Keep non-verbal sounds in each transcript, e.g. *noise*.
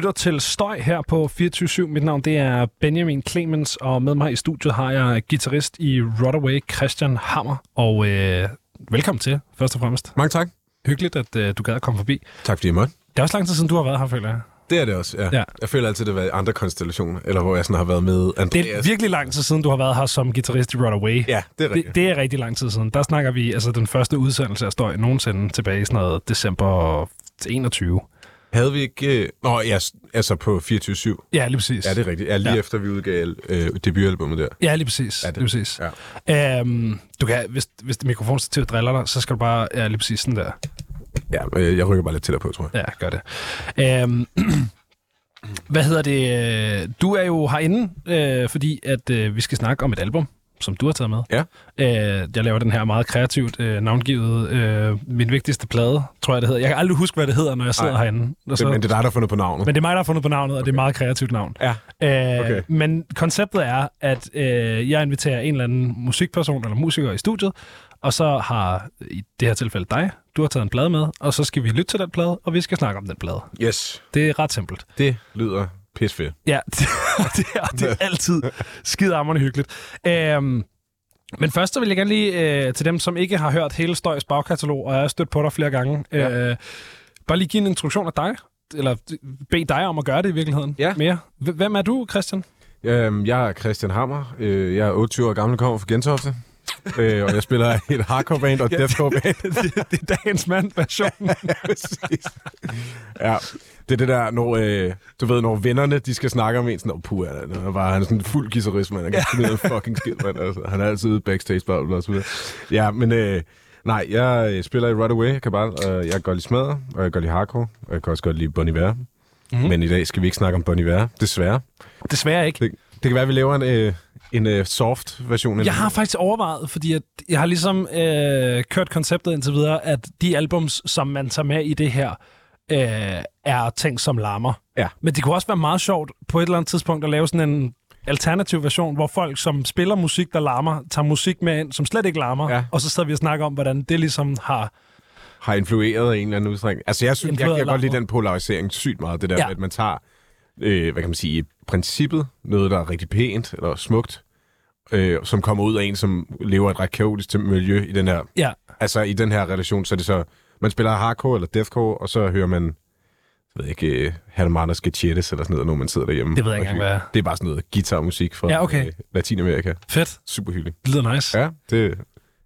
lytter til Støj her på 24-7. Mit navn det er Benjamin Clemens, og med mig i studiet har jeg guitarist i Rodaway, Christian Hammer. Og øh, velkommen til, først og fremmest. Mange tak. Hyggeligt, at øh, du gad at komme forbi. Tak fordi jeg måtte. Det er også lang tid siden, du har været her, føler jeg. Det er det også, ja. Ja. Jeg føler altid, det har været i andre konstellationer, eller hvor jeg sådan har været med Andreas. Det er virkelig lang tid siden, du har været her som guitarist i Rodaway. Ja, det er rigtigt. Det, det er rigtig lang tid siden. Der snakker vi altså den første udsendelse af Støj nogensinde tilbage i sådan noget december 21. Havde vi ikke... øh, Nå, ja, altså på 24-7. Ja, lige præcis. Ja, det er rigtigt. Ja, lige Ja. efter vi udgav øh, debutalbummet der. Ja, lige præcis. Ja, Ja, det- lige præcis. Ja. Øhm, du kan, hvis, hvis det mikrofonstativ driller dig, så skal du bare... Ja, lige præcis sådan der. Ja, øh, jeg rykker bare lidt tættere på, tror jeg. Ja, gør det. Øhm, *clears throat* hvad hedder det? øh, Du er jo herinde, øh, fordi at øh, vi skal snakke om et album, som du har taget med. Ja. Øh, jeg laver den her meget kreativt øh, navngivet øh, Min vigtigste plade, tror jeg det hedder. Jeg kan aldrig huske, hvad det hedder, når jeg sidder Nej. herinde. Og så, men det er dig, der har fundet på navnet. men det er mig, der har fundet på navnet, og det er et meget kreativt navn. Ja. Øh, Okay. Men konceptet er, at øh, jeg inviterer en eller anden musikperson eller musiker i studiet, og så har i det her tilfælde dig, du har taget en plade med, og så skal vi lytte til den plade, og vi skal snakke om den plade. Yes, Det er ret simpelt. det lyder pisfedt. Ja, *laughs* det, det, er, det er altid skideammerende hyggeligt. Øhm, men først så vil jeg gerne lige øh, til dem, som ikke har hørt hele Støjs bagkatalog, og jeg har stødt på dig flere gange, Ja. øh, bare lige give en introduktion af dig, eller bede dig om at gøre det i virkeligheden Ja. mere. Hvem er du, Christian? Øhm, jeg er Christian Hammer. Øh, jeg er 28 år gammel, kommer fra Gentofte. Øh, og jeg spiller et hardcore band og et Ja. deathcore band. *laughs* det, det er dagens mand version. *laughs* Præcis. ja, det er det der, når, øh, du ved, når vennerne, de skal snakke om en, sådan, oh, puh, han er, bare, han er sådan en fuld guitarist, man. Han kan finde fucking skid, man. Altså, han er altid backstage, bla, bla, videre. Ja, men øh, nej, jeg øh, spiller i Right Away, Kabal, og jeg kan godt lide smadre, og jeg kan godt lide hardcore, og jeg kan også godt lide Bon Iver. Mhm. Mm-hmm. Men i dag skal vi ikke snakke om Bon Iver, desværre. Desværre ikke. Det, det kan være, at vi laver en, øh, en øh, soft version. Jeg har faktisk overvejet, fordi at jeg har ligesom øh, kørt konceptet indtil videre, at de albums, som man tager med i det her, øh, er ting som larmer. Ja. Men det kunne også være meget sjovt på et eller andet tidspunkt at lave sådan en alternativ version, hvor folk, som spiller musik, der larmer, tager musik med ind, som slet ikke larmer, Ja. og så sidder vi og snakker om, hvordan det ligesom har... har influeret i en eller anden udstrækning. Altså, jeg, synes, jeg, Influeret jeg kan godt lide den polarisering sygt meget. Det der ja. med, at man tager, øh, hvad kan man sige, princippet noget, der er rigtig pænt eller smukt, øh, som kommer ud af en, som lever et ret kaotisk miljø i den her, Ja, altså i den her relation, så er det så, man spiller hardcore eller deathcore, og så hører man, jeg ved ikke, øh, Hermanos Sketchettes eller sådan noget, når man sidder derhjemme. Det ved jeg ikke engang, hvad. Det er bare sådan noget guitarmusik fra Ja, okay. øh, Latinamerika. fedt. Super hyggeligt. Det lyder nice. Ja, det,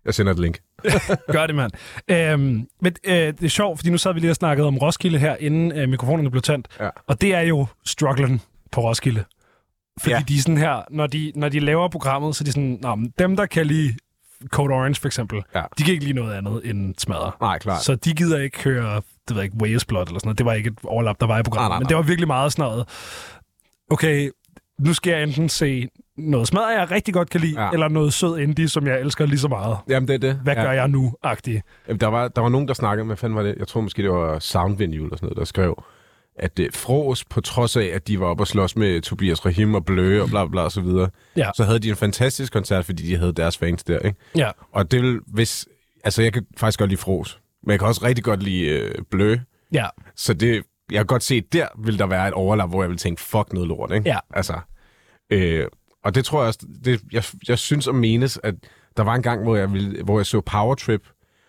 jeg sender et link. *laughs* Gør det, mand. Øhm, men øh, det er sjovt, fordi nu sad vi lige og snakkede om Roskilde her, inden øh, mikrofonerne blev tændt. Ja. Og det er jo strugglen på Roskilde. Fordi ja. De er sådan her, når de, når de laver programmet, så er de sådan, Nå, dem der kan lide Code Orange for eksempel, Ja. de kan ikke lide noget andet end smadre. Nej, klart. Så de gider ikke høre, det ved jeg ikke, Wales Blood eller sådan noget. Det var ikke et overlap, der var i programmet. Nej, nej, Men det var virkelig meget sådan noget, okay, nu skal jeg enten se noget smadre, jeg rigtig godt kan lide, ja. Eller noget sød indie, som jeg elsker lige så meget. Jamen, det er det. Hvad ja. gør jeg nu, agtigt? Jamen, Der var, der var nogen, der snakkede, hvad fanden var det? Jeg tror måske, det var Soundvenue eller sådan noget, der skrev, at uh, Fros, på trods af, at de var oppe og slås med Tobias Rahim og Blø og bla bla og så videre, Ja. så havde de en fantastisk koncert, fordi de havde deres fans der, ikke? Ja, Og det vil, hvis... Altså, jeg kan faktisk godt lide Fros, men jeg kan også rigtig godt lide uh, Blø, ja, så det... Jeg kan godt se, der vil der være et overlap, hvor jeg vil tænke, fuck noget lort, ikke? Ja. Altså, øh, og det tror jeg også, det, jeg, jeg synes at menes, at der var en gang, hvor jeg, ville, hvor jeg så Power Trip,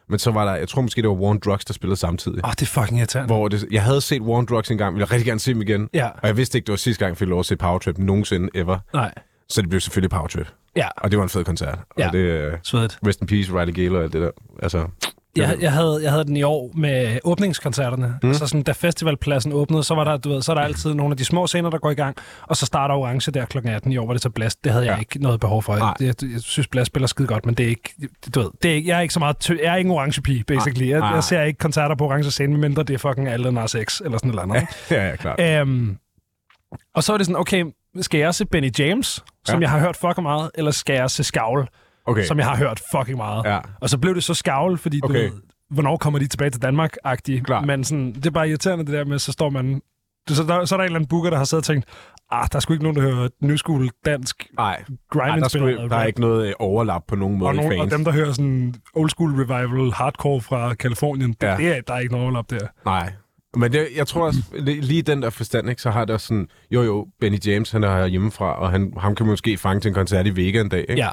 men så var der, jeg tror måske, det var War on Drugs, der spillede samtidig. Åh, oh, det er fucking irriterende. Hvor det, jeg havde set War on Drugs en gang, ville jeg rigtig gerne se dem igen. Ja. Og jeg vidste ikke, det var sidste gang, jeg fik lov at se Power Trip nogensinde ever. Nej. Så det blev selvfølgelig Power Trip. Ja, Og det var en fed koncert. Ja. Og det, uh, svedigt. Rest in Peace, Riley Gale og alt det der. Altså, Jeg, jeg, havde, jeg havde den i år med åbningskoncerterne. Mm. Så sådan, da festivalpladsen åbnede, så var der, du ved, så er der altid nogle af de små scener, der går i gang, og så starter Orange der kl. 18 i år, hvor det så blæst. Det havde jeg Ja. ikke noget behov for. Jeg, jeg, jeg synes, blæst spiller skide godt, men det er ikke, du ved, det er ikke, jeg er ikke så meget, tø- jeg er ikke en orange pige, basically. Jeg, jeg ser ikke koncerter på orange scene, medmindre det er fucking alle Nas X, eller sådan et eller andet. *laughs* ja, ja, klart. Øhm, og så er det sådan, okay, skal jeg se Benny James, som Ja. jeg har hørt fucking meget, eller skal jeg se Skavl, Okay. som jeg har hørt fucking meget? Ja. Og så blev det så Skavl, fordi du Okay. ved, hvornår kommer de tilbage til Danmark-agtigt. Men sådan, det er bare irriterende det der med, så står man... Så der, så er der en eller anden booker, der har siddet og tænkt, ah, der er sgu ikke nogen, der hører new school dansk Nej, Ej, der, skulle, der er ikke noget øh, overlap på nogen måde og, nogen, og dem, der hører sådan old school revival hardcore fra Kalifornien, det, Ja. det er, der er ikke noget overlap der. Nej. Men det, jeg tror også, li- lige den der forstand, ikke, så har også sådan, jo jo, Benny James, han er hjemmefra, og han, ham kan man måske fange til en koncert i Vega en dag, ikke? Ja,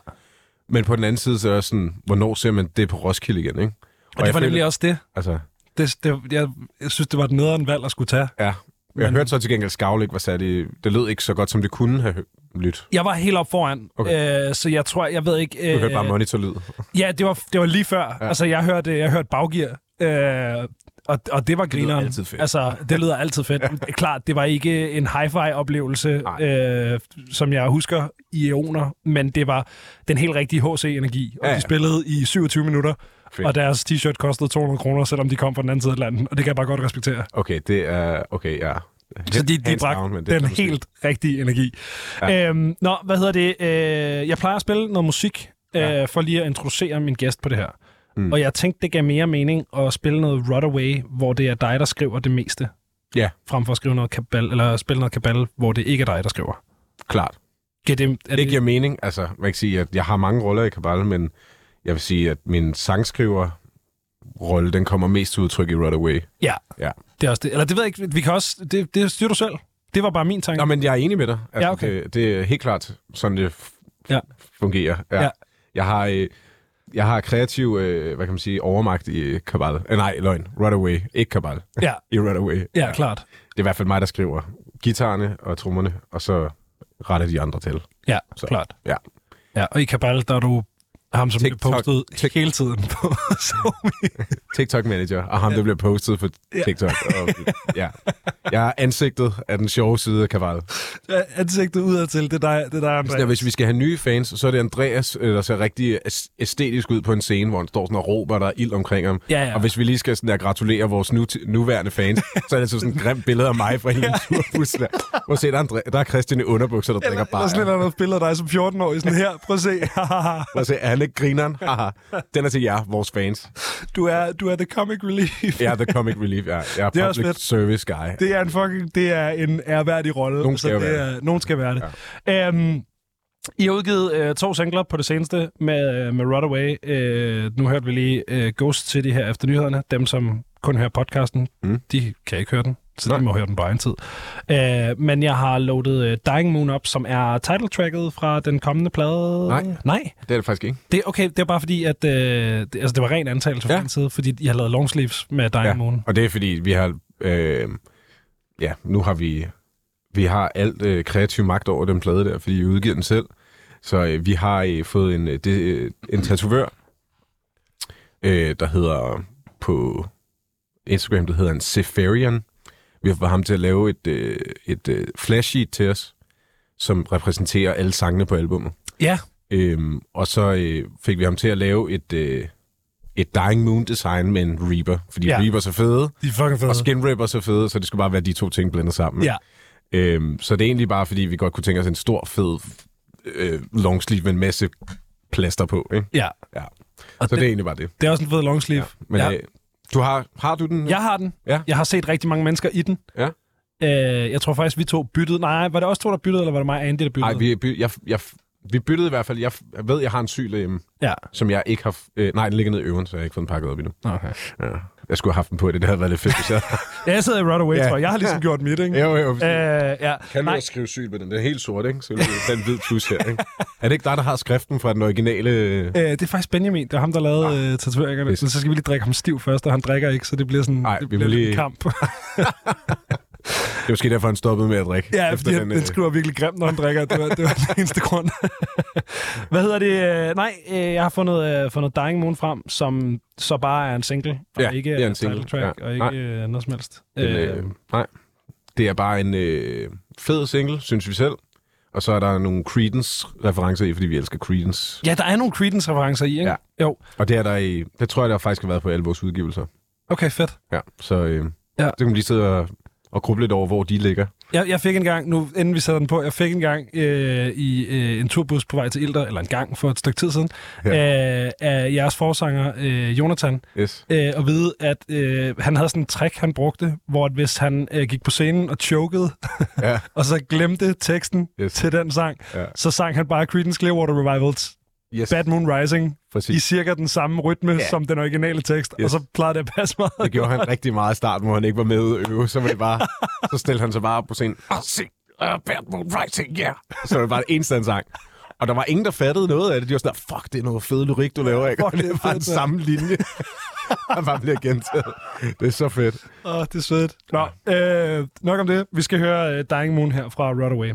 Men på den anden side, så er det sådan, hvornår ser man det på Roskilde igen, ikke? og, og det var nemlig føler- også det. Altså, det, det jeg, jeg synes, det var et nederen valg at skulle tage. ja. Jeg Men- hørte så til gengæld, at Skavl ikke var særlig... Det lød ikke så godt, som det kunne have lyttet. Jeg var helt op foran, Okay. øh, så jeg tror, jeg ved ikke... Øh, Du hørte bare monitorlyd. Ja, det var, det var lige før. Ja. Altså, jeg hørte, jeg hørte baggear, øh, og, og det var lyder grineren. altid fedt. Altså, det lyder altid fedt. *laughs* Klart, det var ikke en hi-fi-oplevelse, øh, som jeg husker i ioner, men det var den helt rigtige HC-energi. Og Ja, ja, de spillede i 27 minutter, Fedt. og deres t-shirt kostede 200 kroner, selvom de kom fra den anden side af landet, og det kan jeg bare godt respektere. Okay, det er... Okay, ja. Så de, de bragte down, det den sige. helt rigtige energi. Ja. Øhm, nå, hvad hedder det? Øh, jeg plejer at spille noget musik, øh, Ja. for lige at introducere min gæst på det her. Mm. Og jeg tænkte, det gav mere mening at spille noget Runaway, hvor det er dig, der skriver det meste. Ja. Frem for at skrive noget kabal, eller spille noget kabal, hvor det ikke er dig, der skriver. Klart. Giver det, er Det giver mening. Altså, man kan sige, at jeg har mange roller i Kabal, men jeg vil sige, at min sangskriver rolle, den kommer mest til udtryk i Runaway. Ja, Ja. det er også det. Eller det ved jeg ikke, vi kan også, det, det styrer du selv. Det var bare min tanke. Nå, men jeg er enig med dig. Altså, Ja, okay. det, det er helt klart sådan, det Ja. fungerer. Ja. Ja. Jeg har... Øh, jeg har kreativ, øh, hvad kan man sige, overmagt i Kabal. Eh, nej, løgn. Runaway. Ikke Kabal. Ja, *laughs* I Runaway. ja, klart. Det er i hvert fald mig, der skriver guitarerne og trommerne, og så retter de andre til. Ja, Så, så. klart. ja. Ja, og i Kabal, der er du ham, som bliver TikTok. postet Tik- hele tiden på. *laughs* TikTok-manager, og ham, der bliver postet på Ja. TikTok. Og, ja. Jeg er ansigtet af den sjove side af Kaval. Ja, Ansigtet udadtil, det er dig, det er dig Andreas. hvis vi skal have nye fans, så er det Andreas, øh, der ser rigtig æs- æstetisk ud på en scene, hvor han står sådan og råber, der er ild omkring ham. Ja, ja. Og hvis vi lige skal sådan der gratulere vores nu, nuværende fans, *laughs* så er det altså sådan et grimt billede af mig fra en eller anden turbus. Der. Hvor se, der er, Andre- der er Christian i underbukser, der drikker Der er sådan et bare. eller andet billede af dig som 14-årig, sådan her, prøv at se. Hvor se, er han ikke grineren? Haha. Den er til jer, vores fans. du, er, du er the comic relief. Er the comic relief. Jeg, jeg er, Det er public fedt. service guy. Det er en fucking, det er en ærværdig rolle. Nogen skal så jo det er, nogen skal være det. Ja. Øhm, I har udgivet øh, to singler på det seneste med, øh, med Runaway. Øh, nu hørte vi lige øh, Ghost City her efter nyhederne. Dem, som kun hører podcasten, mm. de kan ikke høre den. Så Nej. de må høre den på egen tid. Øh, men jeg har loadet øh, Dying Moon op, som er titeltracket fra den kommende plade. Nej. Nej. Det er det faktisk ikke. Det, okay, det er bare fordi, at øh, det, altså, det var ren antagelse fra Ja. din side, fordi jeg har lavet longsleeves med Dying Ja. Moon. Og det er fordi, vi har... Øh, ja, nu har vi... Vi har alt øh, kreativ magt over den plade der, fordi vi udgiver den selv. Så øh, vi har øh, fået en, øh, det, øh, en tatovør, øh, der hedder på Instagram, der hedder en Sefarian. Vi har fået ham til at lave et, øh, et øh, flashsheet til os, som repræsenterer alle sangene på albummet. Ja, Øhm, og så øh, fik vi ham til at lave et, øh, et Dying Moon design med en Reaper. Fordi ja. Ja. Reaper er fede, de er fucking fede. og Skin Ripper er så fede, så det skulle bare være de to ting blandet sammen. Ja, Øhm, så det er egentlig bare, fordi vi godt kunne tænke os en stor, fed øh, longsleeve med en masse plaster på. Ikke? ja. Ja. Og Så det, det, er egentlig bare det. det er også en fed longsleeve. Ja. Men Ja. øh, du har, har du den? Jeg har den. Ja. Jeg har set rigtig mange mennesker i den. Ja. Øh, jeg tror faktisk, vi to byttede. Nej, var det også to, der byttede, eller var det mig og Andy, der byttede? Nej, vi, by- jeg, jeg, vi byttede i hvert fald. Jeg, jeg ved, jeg har en syg hjemme, Ja. som jeg ikke har... Øh, nej, den ligger nede i øven, så jeg har ikke fået den pakket op endnu. Okay. Ja. Jeg skulle have haft den på det. Det havde været lidt fedt, hvis jeg... *laughs* Ja, jeg sidder i Runaway, Ja. tror jeg. Jeg har ligesom gjort mit, ikke? jo, jo. Øh, ja. Kan du Nej, også skrive syg med den? Den er helt sort, ikke? Så er den hvid plus her, ikke? Er det ikke dig, der har skriften fra den originale... øh, det er faktisk Benjamin. Det var ham, der lavede Ah. øh, tatoveringerne. Så skal vi lige drikke ham stiv først, og han drikker ikke, så det bliver sådan Ej, det vi bliver lige- en kamp. *laughs* Det er måske derfor, han stoppede med at drikke. ja, fordi han, øh, den skriver virkelig grimt, når han drikker. Det var, det var den eneste grund. *laughs* Hvad hedder det? Øh, Nej, øh, jeg har fundet, øh, fundet Dying Moon frem, som så bare er en single, og Ja, ikke det er en single, track, ja. og ikke øh, noget som helst. Den, øh, nej. Det er bare en øh, fed single, synes vi selv. Og så er der nogle Creedence-referencer i, fordi vi elsker Creedence. Ja, der er nogle Creedence-referencer i, ikke? Ja. Jo. Og det er der i... Det tror jeg, der faktisk har været på alle vores udgivelser. Okay, fedt. Ja, så øh, Ja. ja. så kan man lige sidde og, og gruble lidt over, hvor de ligger. Jeg, jeg fik en gang, nu inden vi sætter den på, jeg fik en gang øh, i øh, en turbus på vej til Ilder, eller en gang for et stykke tid siden, ja. øh, af jeres forsanger, øh, Jonathan, Yes. øh, at vide, at øh, han havde sådan en trick, han brugte, hvor at hvis han øh, gik på scenen og chokede, Ja, *laughs* og så glemte teksten Yes. til den sang, ja. så sang han bare Creedence Clearwater Revivals Yes. Bad Moon Rising Præcis. i cirka den samme rytme Ja. som den originale tekst, Yes. og så plejede det at passe meget. Det gjorde han rigtig meget i starten, hvor han ikke var med ude at øve. Så, var det bare, *laughs* så stillede han sig bare op på scenen. Oh, se, uh, Bad Moon Rising, yeah. Så var det bare eneste, han sang. Og der var ingen, der fattede noget af det. De var sådan der, fuck, det er noget fed lyrik, du laver, ikke? Fuck, det er bare den samme linje. *laughs* Han bare bliver gentaget. Det er så fedt. Åh, oh, det er sødt. Nå, øh, nok om det. Vi skal høre uh, Dying Moon her fra Runaway.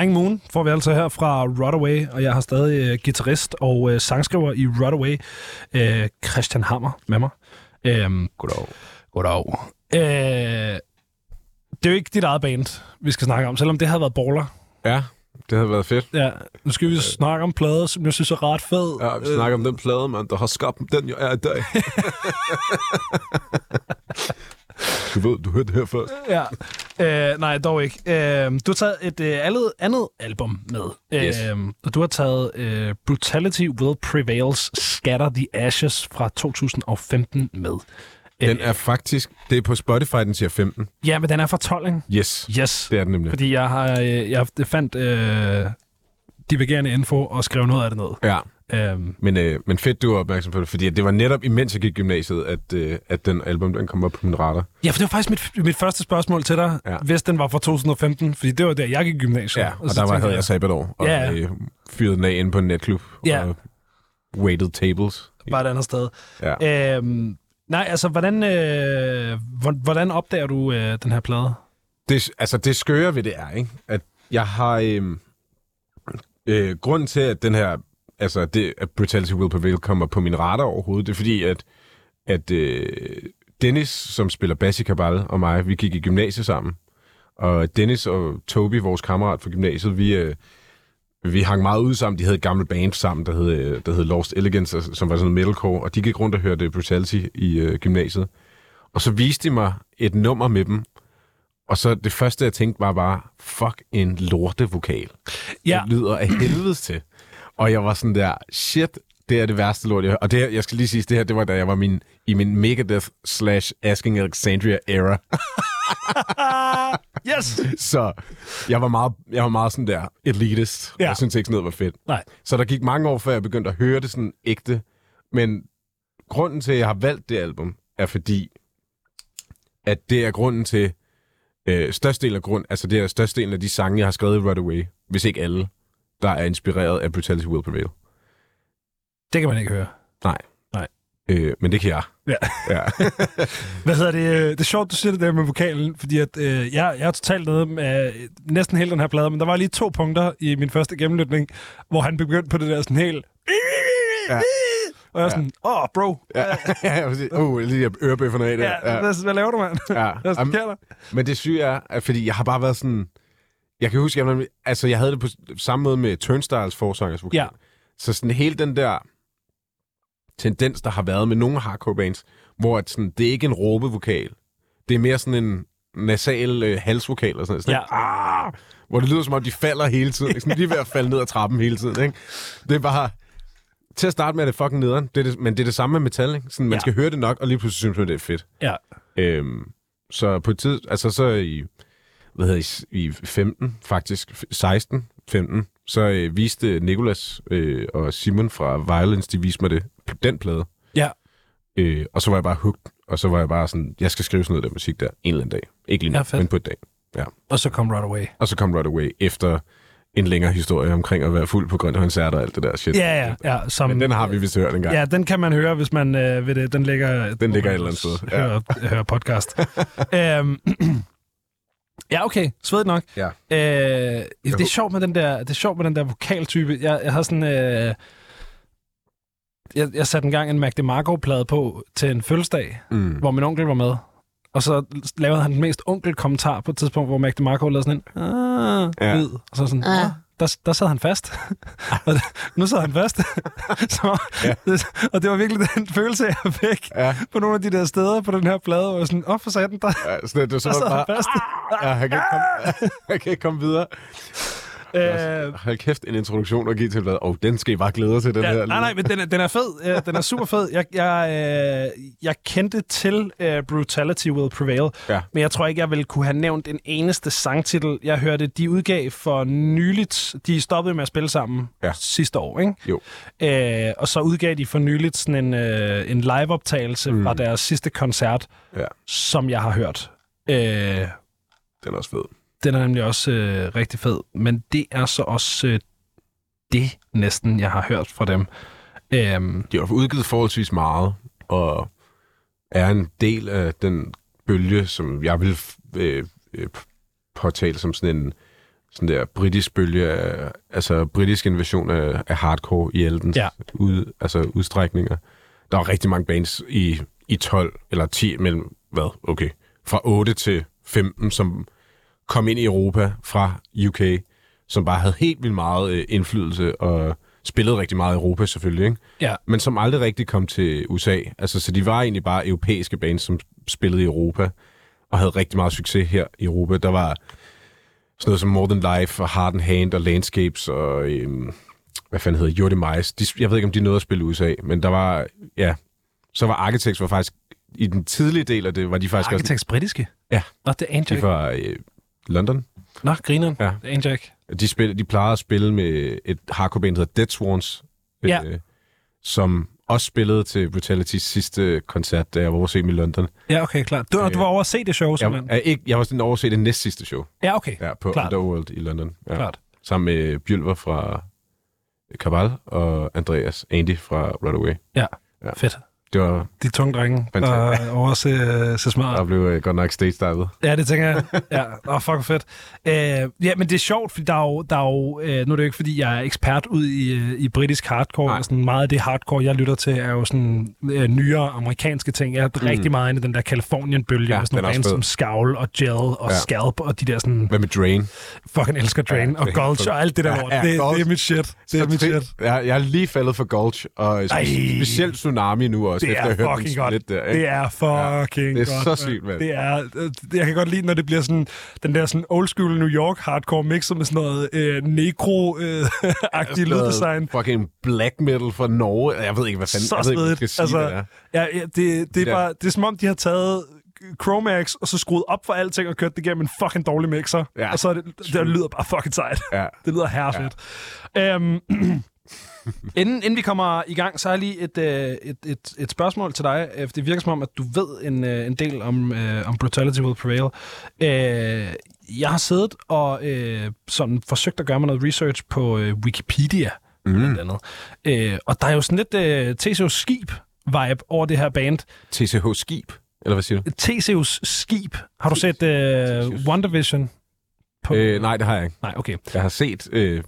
Dying Moon får vi altså her fra Rodaway, og jeg har stadig uh, guitarist og uh, sangskriver i Rodaway, uh, Christian Hammer, med mig. Um, Goddag. goddag. Uh, det er jo ikke dit eget band, vi skal snakke om, selvom det havde været baller. Ja, det havde været fedt. Ja, nu skal vi snakke om plader, som jeg synes er ret fed. Ja, vi snakker om den plade, man, der har skabt den, jeg er i dag. *laughs* *laughs* Du ved, du hørte det her først. Ja. Øh, nej, dog ikke. Øh, du har taget et øh, andet, andet album med. Yes. Øh, og du har taget øh, Brutality Will Prevails Scatter the Ashes fra 2015 med. Den er faktisk... Det er på Spotify, den siger 15. Ja, men den er fra 12, ikke? Yes, Yes. det er den nemlig. Fordi jeg har øh, jeg fandt øh, divergerende info og skrev noget af det ned. Ja, Øhm, men, øh, men fedt, du var opmærksom på det, fordi det var netop imens jeg gik gymnasiet, at, øh, at den album den kom op på min radar. ja, for det var faktisk mit, mit første spørgsmål til dig, Ja. hvis den var fra 2015, fordi det var der, jeg gik gymnasiet. Ja, og så der var, havde jeg sabbatår, og Ja, øh, fyrede den af inde på en netklub, Ja. og waited tables. Bare et andet sted. Ja. Øhm, nej, altså, hvordan, øh, hvor- hvordan opdager du øh, den her plade? Det, altså, det skøre ved det er, ikke? at jeg har... Øh, øh, grunden til, at den her... Altså, det, at Brutality Will Prevail kommer på min radar overhovedet, det er fordi, at, at øh, Dennis, som spiller bass i Kabal, og mig, vi gik i gymnasiet sammen. Og Dennis og Toby, vores kammerat fra gymnasiet, vi, øh, vi hang meget ud sammen. De havde et gammelt band sammen, der hed, øh, der hed Lost Elegance, som var sådan noget metalcore, og de gik rundt og hørte Brutality i øh, gymnasiet. Og så viste de mig et nummer med dem, og så det første, jeg tænkte, var bare, fuck en lortevokal. Ja. Det lyder af helvedes til. Og jeg var sådan der, shit, det er det værste lort, jeg. Og det her, jeg skal lige sige, det her, det var da jeg var min, i min Megadeth slash Asking Alexandria era. *laughs* Yes! Så jeg var meget, jeg var meget sådan der elitist. Ja. Jeg synes ikke sådan noget var fedt. Nej. Så der gik mange år, før jeg begyndte at høre det sådan ægte. Men grunden til, at jeg har valgt det album, er fordi, at det er grunden til, øh, størstedelen af grund, altså det er størstedelen af de sange, jeg har skrevet i Runaway, hvis ikke alle, der er inspireret af Brutality Will Prevail. Det kan man ikke høre. Øh, men det kan jeg. Ja. ja. *laughs* Hvad hedder det? øh, Det er sjovt, du siger det der med vokalen, fordi at, øh, jeg, jeg er totalt nede med øh, næsten hele den her plade, men der var lige to punkter i min første gennemlytning, hvor han begyndte på det der sådan helt... Ja. Og jeg var sådan, åh, oh, bro. ja. *laughs* ja, præcis. uh, lige ørebøfferne af det. Ja, ja. Hvad, hvad laver du, mand? ja. *laughs* Hvad sker der? Men det syge er, at fordi jeg har bare været sådan... Jeg kan huske, jeg, altså, jeg havde det på samme måde med Turnstiles forsangers vokal. Ja. Så sådan hele den der tendens, der har været med nogle hardcore bands, hvor at sådan, det er ikke en råbevokal. Det er mere sådan en nasal øh, halsvokal og sådan noget. Sådan, Ja. ah, hvor det lyder som om, de falder hele tiden. Ikke? Sådan, de er ved at falde ned ad trappen hele tiden. Ikke? Det er bare... Til at starte med er det fucking nederen, det er det, men det er det samme med metal. Ikke? Sådan, man Ja. skal høre det nok, og lige pludselig synes man, det er fedt. Ja. Øhm, så på et tid, altså så i, hvad hedder I, i 15 faktisk, f- 16, 15, så øh, viste Nikolas øh, og Simon fra Violence, de viste mig det, den plade. Ja. Øh, og så var jeg bare hooked, og så var jeg bare sådan, jeg skal skrive sådan noget der musik der, en eller anden dag. Ikke lige nu, Ja, men på et dag. Og så kom Right Away. Og så kom Right Away efter en længere historie omkring at være fuld på grønne koncerter og alt det der shit. Ja, ja, ja. Som, Men den har vi vist hørt en gang. Ja, den kan man høre, hvis man øh, ved det. Den ligger, Den ligger et eller andet sted, ja. Hører, hører podcast. *laughs* øhm, *clears throat* ja, okay. Svedigt nok. Ja. Øh, det er sjovt med den der, det er sjovt med den der vokaltype. Jeg, jeg har sådan... Øh, jeg, jeg satte engang en Mac DeMarco-plade på til en fødselsdag, Mm. hvor min onkel var med. Og så lavede han den mest onkel-kommentar på et tidspunkt, hvor Mac DeMarco lavede sådan en ah, Ja. lyd. Og så sådan, ah. Der, der sad han fast. og nu sad han fast. så, Ja. og det var virkelig den følelse, jeg fik Ja, på nogle af de der steder på den her plade, hvor jeg sådan, åh, for satan, der, ja så det, det, så der sad bare, han fast. Ja, han kan ikke komme, han kan ikke komme videre. Øh, Hold kæft, en introduktion at give til hvad. Og den skal I bare glæde til, den ja, her. nej, nej, men den er, den er fed. Den er super fed. Jeg, jeg, øh, jeg kendte til uh, Brutality Will Prevail, Ja. men jeg tror ikke, jeg ville kunne have nævnt en eneste sangtitel. Jeg hørte, de udgav for nyligt. De stoppede med at spille sammen Ja. sidste år, ikke? Jo. Øh, og så udgav de for nyligt sådan en, øh, en liveoptagelse mm. fra deres sidste koncert, Ja, som jeg har hørt. Øh, den er også fed. Den er nemlig også øh, rigtig fed, men det er så også øh, det næsten, jeg har hørt fra dem. Øhm, De har udgivet forholdsvis meget, og er en del af den bølge, som jeg vil øh, øh, påtale som sådan en sådan der britisk bølge, af, altså britisk invasion af, af hardcore i Eldens Ja. ud, altså udstrækninger. Der er rigtig mange bands i, i 12 eller 10 mellem, hvad, okay, fra 8 til 15, som kom ind i Europa fra UK, som bare havde helt vildt meget øh, indflydelse og spillede rigtig meget i Europa selvfølgelig, ikke? ja, men som aldrig rigtig kom til USA. Altså, så de var egentlig bare europæiske bands, som spillede i Europa. og havde rigtig meget succes her i Europa. Der var sådan noget som More Than Life og Heart and Hand og Landscapes og øhm, hvad fanden hedder Jordi Mice. De, jeg ved ikke, om de nåede at spille i USA, men der var, ja, så var Architects var faktisk, i den tidlige del af det, var de faktisk Architects britiske? Ja. Nå, det er også, de var øh, London. Nå, grineren. Ja. Det er. De, spil, de plejede at spille med et hardcore band, der hedder Dead Swans, Ja. øh, som også spillede til Brutality's sidste koncert, da jeg var over i London. Ja, okay, klart. Du, Øh, du var over at se det show, Jeg, simpelthen? er ikke, jeg var sådan over at se det næst sidste show Ja, okay. ja, på Klart. Underworld i London. Ja. Klart. Sammen med Bjølver fra Cabal og Andreas Andy fra Runaway. Ja. Ja. Fedt. Det var, De tunge drenge, Fantastisk. er over at se, se smart. der blev øh, godt nok stage dived. Ja, det tænker jeg. Ja, oh, fuck fedt. Uh, ja, men det er sjovt, fordi der er jo, der er jo uh, nu er det jo ikke, fordi jeg er ekspert ud i, uh, i britisk hardcore, Nej. og sådan meget af det hardcore, jeg lytter til, er jo sådan uh, nyere amerikanske ting. Jeg er mm. rigtig meget inde i den der Californien-bølge, Ja, med sådan nogle som Scowl og Gel og Ja. Scalp, og de der sådan, Hvad med Drain? fucking elsker Drain, Ja, og Gulch fedt. og alt det der Ja, lort. ja, det, det er mit shit. Det er mit shit. Jeg, jeg er lige faldet for Gulch, og specielt Tsunami nu også, Det efter er den fucking godt. der. ikke? Det er fucking det er godt. så sygt, mand. Det er, øh, jeg kan godt lide, når det bliver sådan, den der sådan old school New York hardcore mixet med sådan noget øh, necro-agtig øh, lyddesign. Fucking black metal fra Norge. Jeg ved ikke, hvad fanden Så jeg ved ikke, hvad skal sige, det er. Ja, ja, det, det, Det er bare, det er som om, de har taget Chromax, og så skruet op for alting og kørt det igennem en fucking dårlig mixer. Ja. Og så er det, det lyder bare fucking sejt. Ja. Det lyder herrefedt. Ja. Øhm, *clears throat* inden, inden vi kommer i gang, så jeg lige et, øh, et, et, et spørgsmål til dig. Øh, for Det virker som om, at du ved en, øh, en del om, øh, om Brutality Will Prevail. Øh, jeg har siddet og øh, sådan forsøgt at gøre mig noget research på øh, Wikipedia, mm. blandt andet. Øh, og der er jo sådan lidt øh, TCO Skib-vibe over det her band. TCH Skib, eller hvad siger du? Theseus Skib. Har du set øh, Theseus. WandaVision? På... Øh, nej, det har jeg ikke. Nej, okay. Jeg har set øh,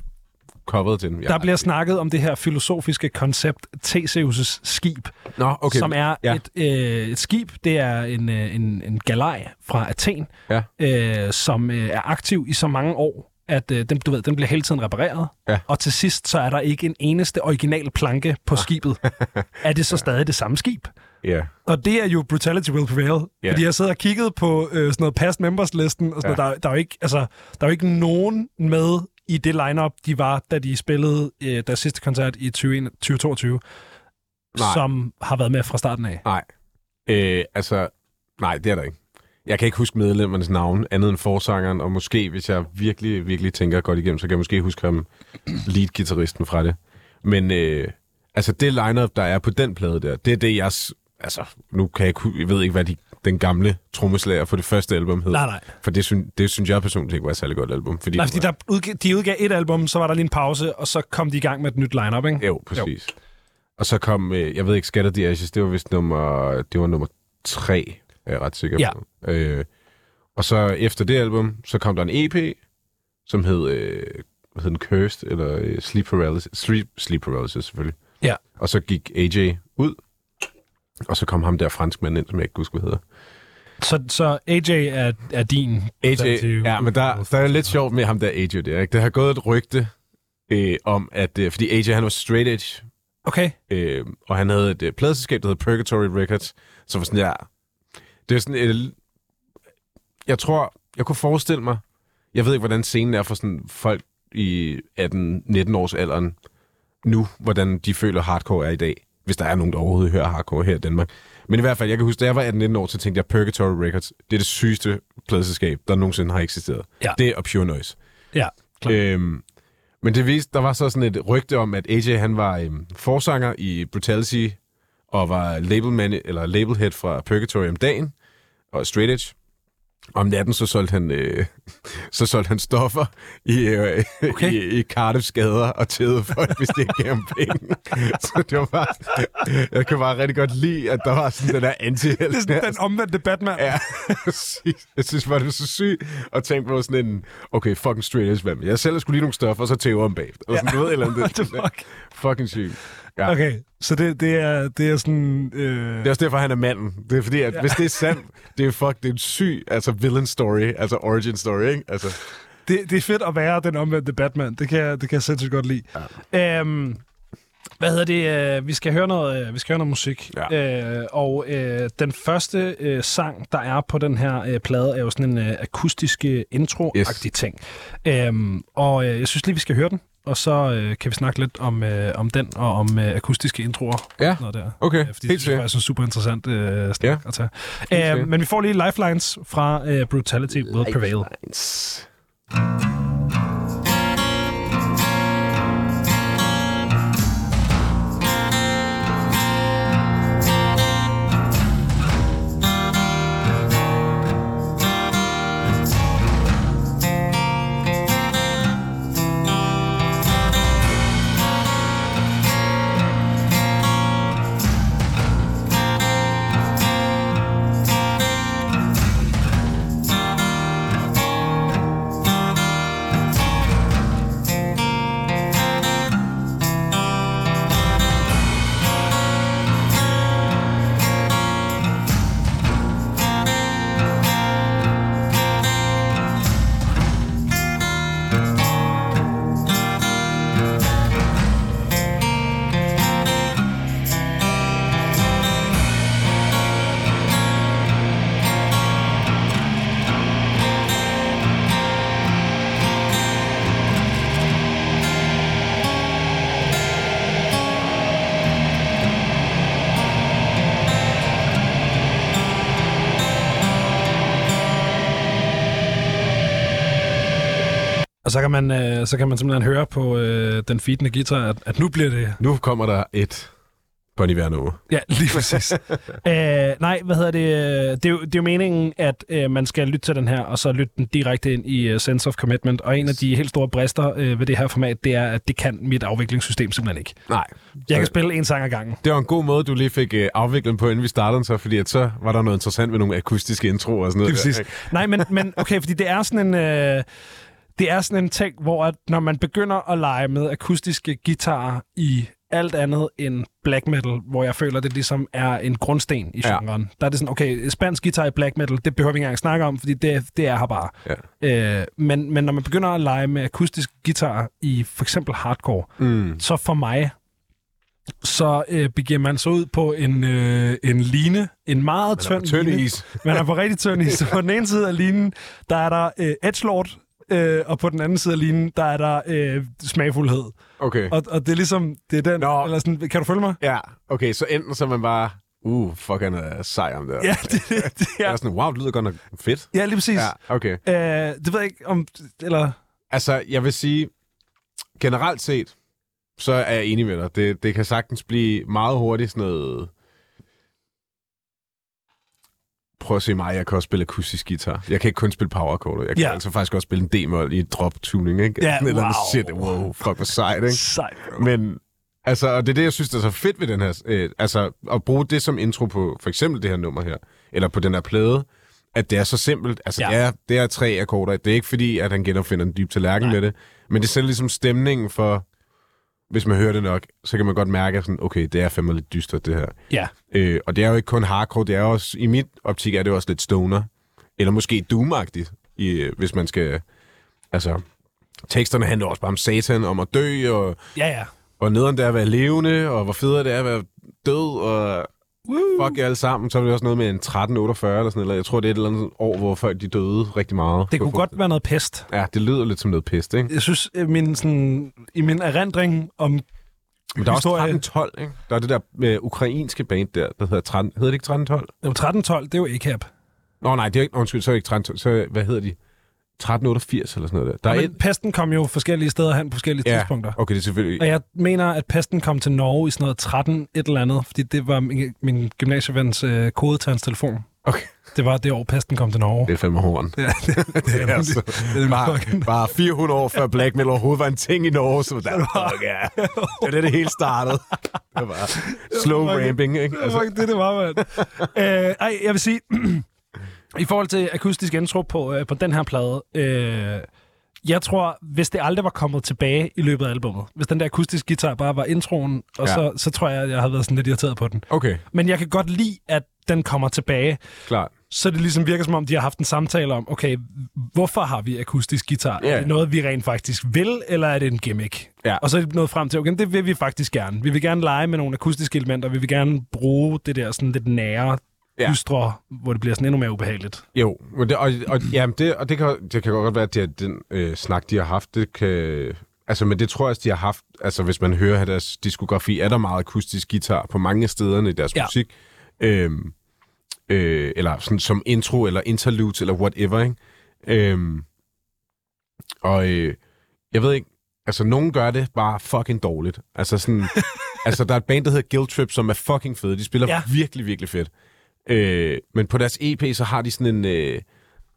coveret til den. Jeg Der bliver ikke- snakket om det her filosofiske koncept, Theseus' skib, Nå, okay. som er Ja. et, øh, et skib. Det er en, øh, en, en galej fra Athen, Ja. øh, som øh, er aktiv i så mange år, at øh, den, du ved, den bliver hele tiden repareret. Ja. Og til sidst, så er der ikke en eneste original planke på skibet. *laughs* er det så stadig det samme skib? Ja. Og det er jo Brutality Will Prevail. Ja. Fordi jeg sidder og kigget på øh, sådan noget past members-listen, og sådan Ja. noget. Der, der, er jo ikke, altså, der er jo ikke nogen med i det lineup de var, da de spillede øh, deres sidste koncert i 20, 2022, Nej. som har været med fra starten af. Nej. Øh, altså, nej, det er der ikke. Jeg kan ikke huske medlemmernes navn, andet end forsangeren, og måske, hvis jeg virkelig, virkelig tænker godt igennem, så kan jeg måske huske ham, lead-gitarristen fra det. Men øh, altså, det lineup der er på den plade der, det er det, jeg... Altså, nu kan jeg Jeg ved ikke, hvad de, den gamle trommeslager for det første album hed. Nej, nej. For det, synes, det synes jeg personligt ikke var et særlig godt album. Fordi Nej, fordi var- der udgav, de udgav et album, så var der lige en pause, og så kom de i gang med et nyt lineup, ikke? Jo, præcis. Jo. Og så kom, øh, jeg ved ikke, Scatter the Ashes, det var vist nummer, det var nummer tre, er jeg ret sikker Ja. på. Øh, og så efter det album, så kom der en EP, som hed, øh, hvad hed den, Cursed, eller øh, Sleep Paralysis, Sleep, Sleep Paralysis selvfølgelig. Ja. Og så gik AJ ud, og så kom ham der franskmand ind, som jeg ikke husker, hvad hedder. Så, så AJ er, er din... AJ, ja, men der, der er lidt sjovt med ham der AJ der, ikke? Der har gået et rygte øh, om, at, øh, fordi AJ han var straight edge, Okay. Øh, og han havde et øh, pladeselskab, der hed Purgatory Records, som var sådan der... Det er sådan et... Jeg tror, jeg kunne forestille mig... Jeg ved ikke, hvordan scenen er for sådan folk i 18-19 års alderen nu, hvordan de føler hardcore er i dag. Hvis der er nogen, der overhovedet hører hardcore her i Danmark. Men i hvert fald, jeg kan huske, da jeg var 18-19 år, så tænkte jeg, Purgatory Records, det er det sygeste pladeselskab, der nogensinde har eksisteret. Ja. Det er Pure Noise. Ja, klart. Øhm, men det viste, der var så sådan et rygte om, at AJ han var øhm, forsanger i Brutality, og var labelman, eller labelhead fra Purgatory om dagen, og straight edge. Om natten så solgte han, øh, *laughs* så solgte han stoffer i, øh, Okay. i, i Cardiffs gader og tædede folk, hvis det ikke gav ham penge. så det var bare, jeg kan bare rigtig godt lide, at der var sådan den der anti Det sådan *laughs* den omvendte Batman. Ja. Jeg synes bare, det var så sygt at tænke på sådan en, okay, fucking straight edge, med? Jeg selv skulle lige nogle stoffer, og så tæver om bagefter. Og sådan Ja. noget eller andet. *laughs* Fuck? Fucking sygt. Ja. Okay, så det, det, er, det er sådan... Øh... Det er også derfor, han er manden. Det er fordi, at Ja. hvis det er sandt, *laughs* det er fuck, det er en syg, altså villain story, altså origin story, ikke? Altså, det, det er fedt at være den omvendte Batman. Det kan jeg, det kan jeg sindssygt godt lide. Ja. Øhm, Hvad hedder det? Øh, vi skal høre noget, øh, vi skal høre noget musik. Ja. Øh, og øh, den første øh, sang, der er på den her øh, plade, er jo sådan en øh, akustisk øh, intro-agtig Yes. ting. Øhm, og øh, jeg synes lige, vi skal høre den. Og så øh, kan vi snakke lidt om, øh, om den og om øh, akustiske introer. Ja, Noget der. okay. Fordi Helt det sikkert. faktisk er en super interessant øh, snak Ja. at tage. Helt Øh, sikkert. men vi får lige lifelines fra øh, Brutality Will Prevail. Lifelines. Og så kan man, øh, så kan man simpelthen høre på øh, den feedende guitar, at, at nu bliver det... Nu kommer der et Bon Iver nummer. Ja, lige præcis. *laughs* øh, nej, hvad hedder det? Det er, jo, det er jo meningen, at øh, man skal lytte til den her, og så lytte den direkte ind i uh, Sense of Commitment. Og en af de helt store brister øh, ved det her format, det er, at det kan mit afviklingssystem simpelthen ikke. Nej. Jeg kan spille en sang ad gangen. Det var en god måde, du lige fik øh, afviklet på, inden vi startede så, fordi at så var der noget interessant ved nogle akustiske introer og sådan noget. Lige præcis. Nej, men, men okay, fordi det er sådan en... Øh, det er sådan en ting, hvor at når man begynder at lege med akustiske guitarer i alt andet end black metal, hvor jeg føler, det ligesom er en grundsten i Ja. genren. Der er det sådan, okay, spansk guitar i black metal, det behøver vi ikke engang snakke om, fordi det, det er her bare. Ja. Øh, men, men når man begynder at lege med akustisk guitar i for eksempel hardcore, Mm. så for mig, så øh, begiver man sig ud på en, øh, en line, en meget tynd Tynd line. is. Man er på rigtig tynd is. *laughs* På den ene side af linen, der er der øh, edgelord, øh, og på den anden side af linen, der er der øh, smagfuldhed. Okay. Og, og det er ligesom, det er den, Nå. eller sådan, kan du følge mig? Ja, okay, så enten så er man bare, uh, fuck, han er sej om det. Ja, det, det, det *laughs* Jeg er, er sådan, wow, det lyder godt nok fedt. ja, lige præcis. Ja, okay. Øh, det ved jeg ikke om, eller... Altså, jeg vil sige, generelt set, så er jeg enig med dig. Det, det kan sagtens blive meget hurtigt sådan noget... Prøv at se mig, jeg kan også spille akustisk guitar. Jeg kan ikke kun spille power chord. Jeg kan Ja. altså faktisk også spille en d-mol i drop tuning, ikke? Ja, et eller andet wow. shit, wow, fuck, hvor sejt, ikke? Sejt, bro. Men, altså, og det er det, jeg synes, der er så fedt ved den her, øh, altså, at bruge det som intro på for eksempel det her nummer her, eller på den her plade, at det er så simpelt. Altså, Ja. ja. det, er, det er tre akkorder. Det er ikke fordi, at han genopfinder den dybe tallerken Nej. med det, men det sætter ligesom stemningen for, hvis man hører det nok, så kan man godt mærke, at sådan, okay, det er fandme lidt dystert, det her. Ja, Øh, og det er jo ikke kun hardcore, det er også, i mit optik er det også lidt stoner, eller måske doom-agtigt, i, øh, hvis man skal, altså, teksterne handler også bare om satan, om at dø, og ja, ja. hvor nederen det er at være levende, og hvor federe det er at være død, og Woo. fuck jer alle sammen. Så er det også noget med en 1348 eller sådan noget. Jeg tror, det er et eller andet år, hvor folk de døde rigtig meget. Det kunne godt være noget pest. Ja, det lyder lidt som noget pest, ikke? Jeg synes, øh, min, sådan, i min erindring om... Men der er også Historie- 1312, ikke? Der er det der øh, ukrainske band der, der hedder 13... Hedder det ikke 1312? Jo, 1312, det er jo ACAP. Nå nej, det er ikke... Undskyld, så er det ikke 1312. Så hvad hedder de? 1388 eller sådan noget der. Der er Men et... pesten kom jo forskellige steder hen på forskellige Ja, tidspunkter. okay, det er selvfølgelig... Og jeg mener, at pesten kom til Norge i sådan noget 13 et eller andet, fordi det var min, min gymnasievens øh, kode til hans telefon. Okay, Det var det år, pesten kom til Norge. det er fandme horn. Ja, det, det, *laughs* det, er, altså, det er bare, bare 400 år før black metal overhovedet var en ting i Norge, så der, fuck ja. Det var det, det hele startede. Det var slow ramping, ikke? Det var Altså, det, det var, mand. øh, ej, jeg vil sige, *clears throat* i forhold til akustisk intro på, øh, på den her plade, øh, jeg tror, hvis det aldrig var kommet tilbage i løbet af albummet, hvis den der akustiske guitar bare var introen, og Ja. så, så tror jeg, jeg havde været sådan lidt irriteret på den. okay, Men jeg kan godt lide, at den kommer tilbage. klart. så det ligesom virker som om, de har haft en samtale om, okay, hvorfor har vi akustisk guitar? Ja. Er det noget, vi rent faktisk vil, eller er det en gimmick? Ja. Og så er de nået frem til, okay, det vil vi faktisk gerne. Vi vil gerne lege med nogle akustiske elementer, vi vil gerne bruge det der sådan lidt nære, Ja. dystre, hvor det bliver sådan endnu mere ubehageligt. Jo, men det, og, og, jamen det, og det, kan, det kan godt være, at det er den øh, snak, de har haft, det kan... Altså, men det tror jeg også, de har haft... Altså, hvis man hører deres diskografi, er der meget akustisk guitar på mange steder i deres Ja. musik. Øhm, øh, eller sådan som intro, eller interludes, eller whatever, ikke? Øhm, og øh, jeg ved ikke... Altså, nogen gør det bare fucking dårligt. Altså, sådan... *laughs* altså, der er et band, der hedder Guilt Trip, som er fucking fede. De spiller ja. virkelig, virkelig fedt. Øh, men på deres EP, så har de sådan en øh,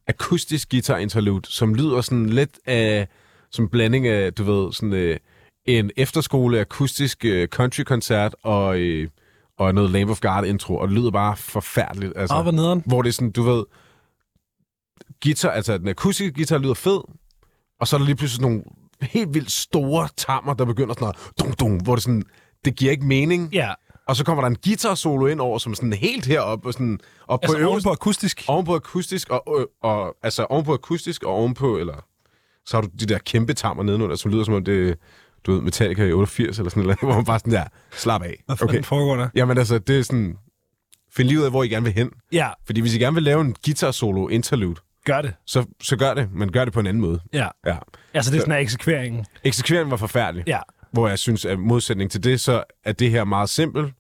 akustisk guitar interlude, som lyder sådan lidt af, som blanding af, du ved, sådan øh, en efterskole akustisk øh, country-koncert og, øh, og noget Lamb of God intro, og det lyder bare forfærdeligt. Altså, Åh, hvor nederen. hvor det er sådan, du ved, guitar, altså den akustiske guitar lyder fed, og så er der lige pludselig nogle helt vildt store tammer, der begynder sådan noget, dum, dum, hvor det sådan, det giver ikke mening. Ja, Og så kommer der en guitar solo ind over, som sådan helt heroppe, og sådan op altså på øverste, ovenpå akustisk. ovenpå akustisk, og, og, og, altså ovenpå akustisk, og ovenpå, eller så har du de der kæmpe tammer nedenunder, som lyder som om det, du ved, Metallica i 88, eller sådan noget, *laughs* hvor man bare sådan der, slap af. Hvad Okay. foregår der? Jamen altså, det er sådan, find lige ud af, hvor I gerne vil hen. Ja, Fordi hvis I gerne vil lave en guitar solo interlude, gør det. så, så gør det, men gør det på en anden måde. Ja. Ja. Altså, det er sådan her eksekveringen. Eksekveringen var forfærdelig. Ja. Hvor jeg synes, at modsætning til det, så er det her meget simpelt.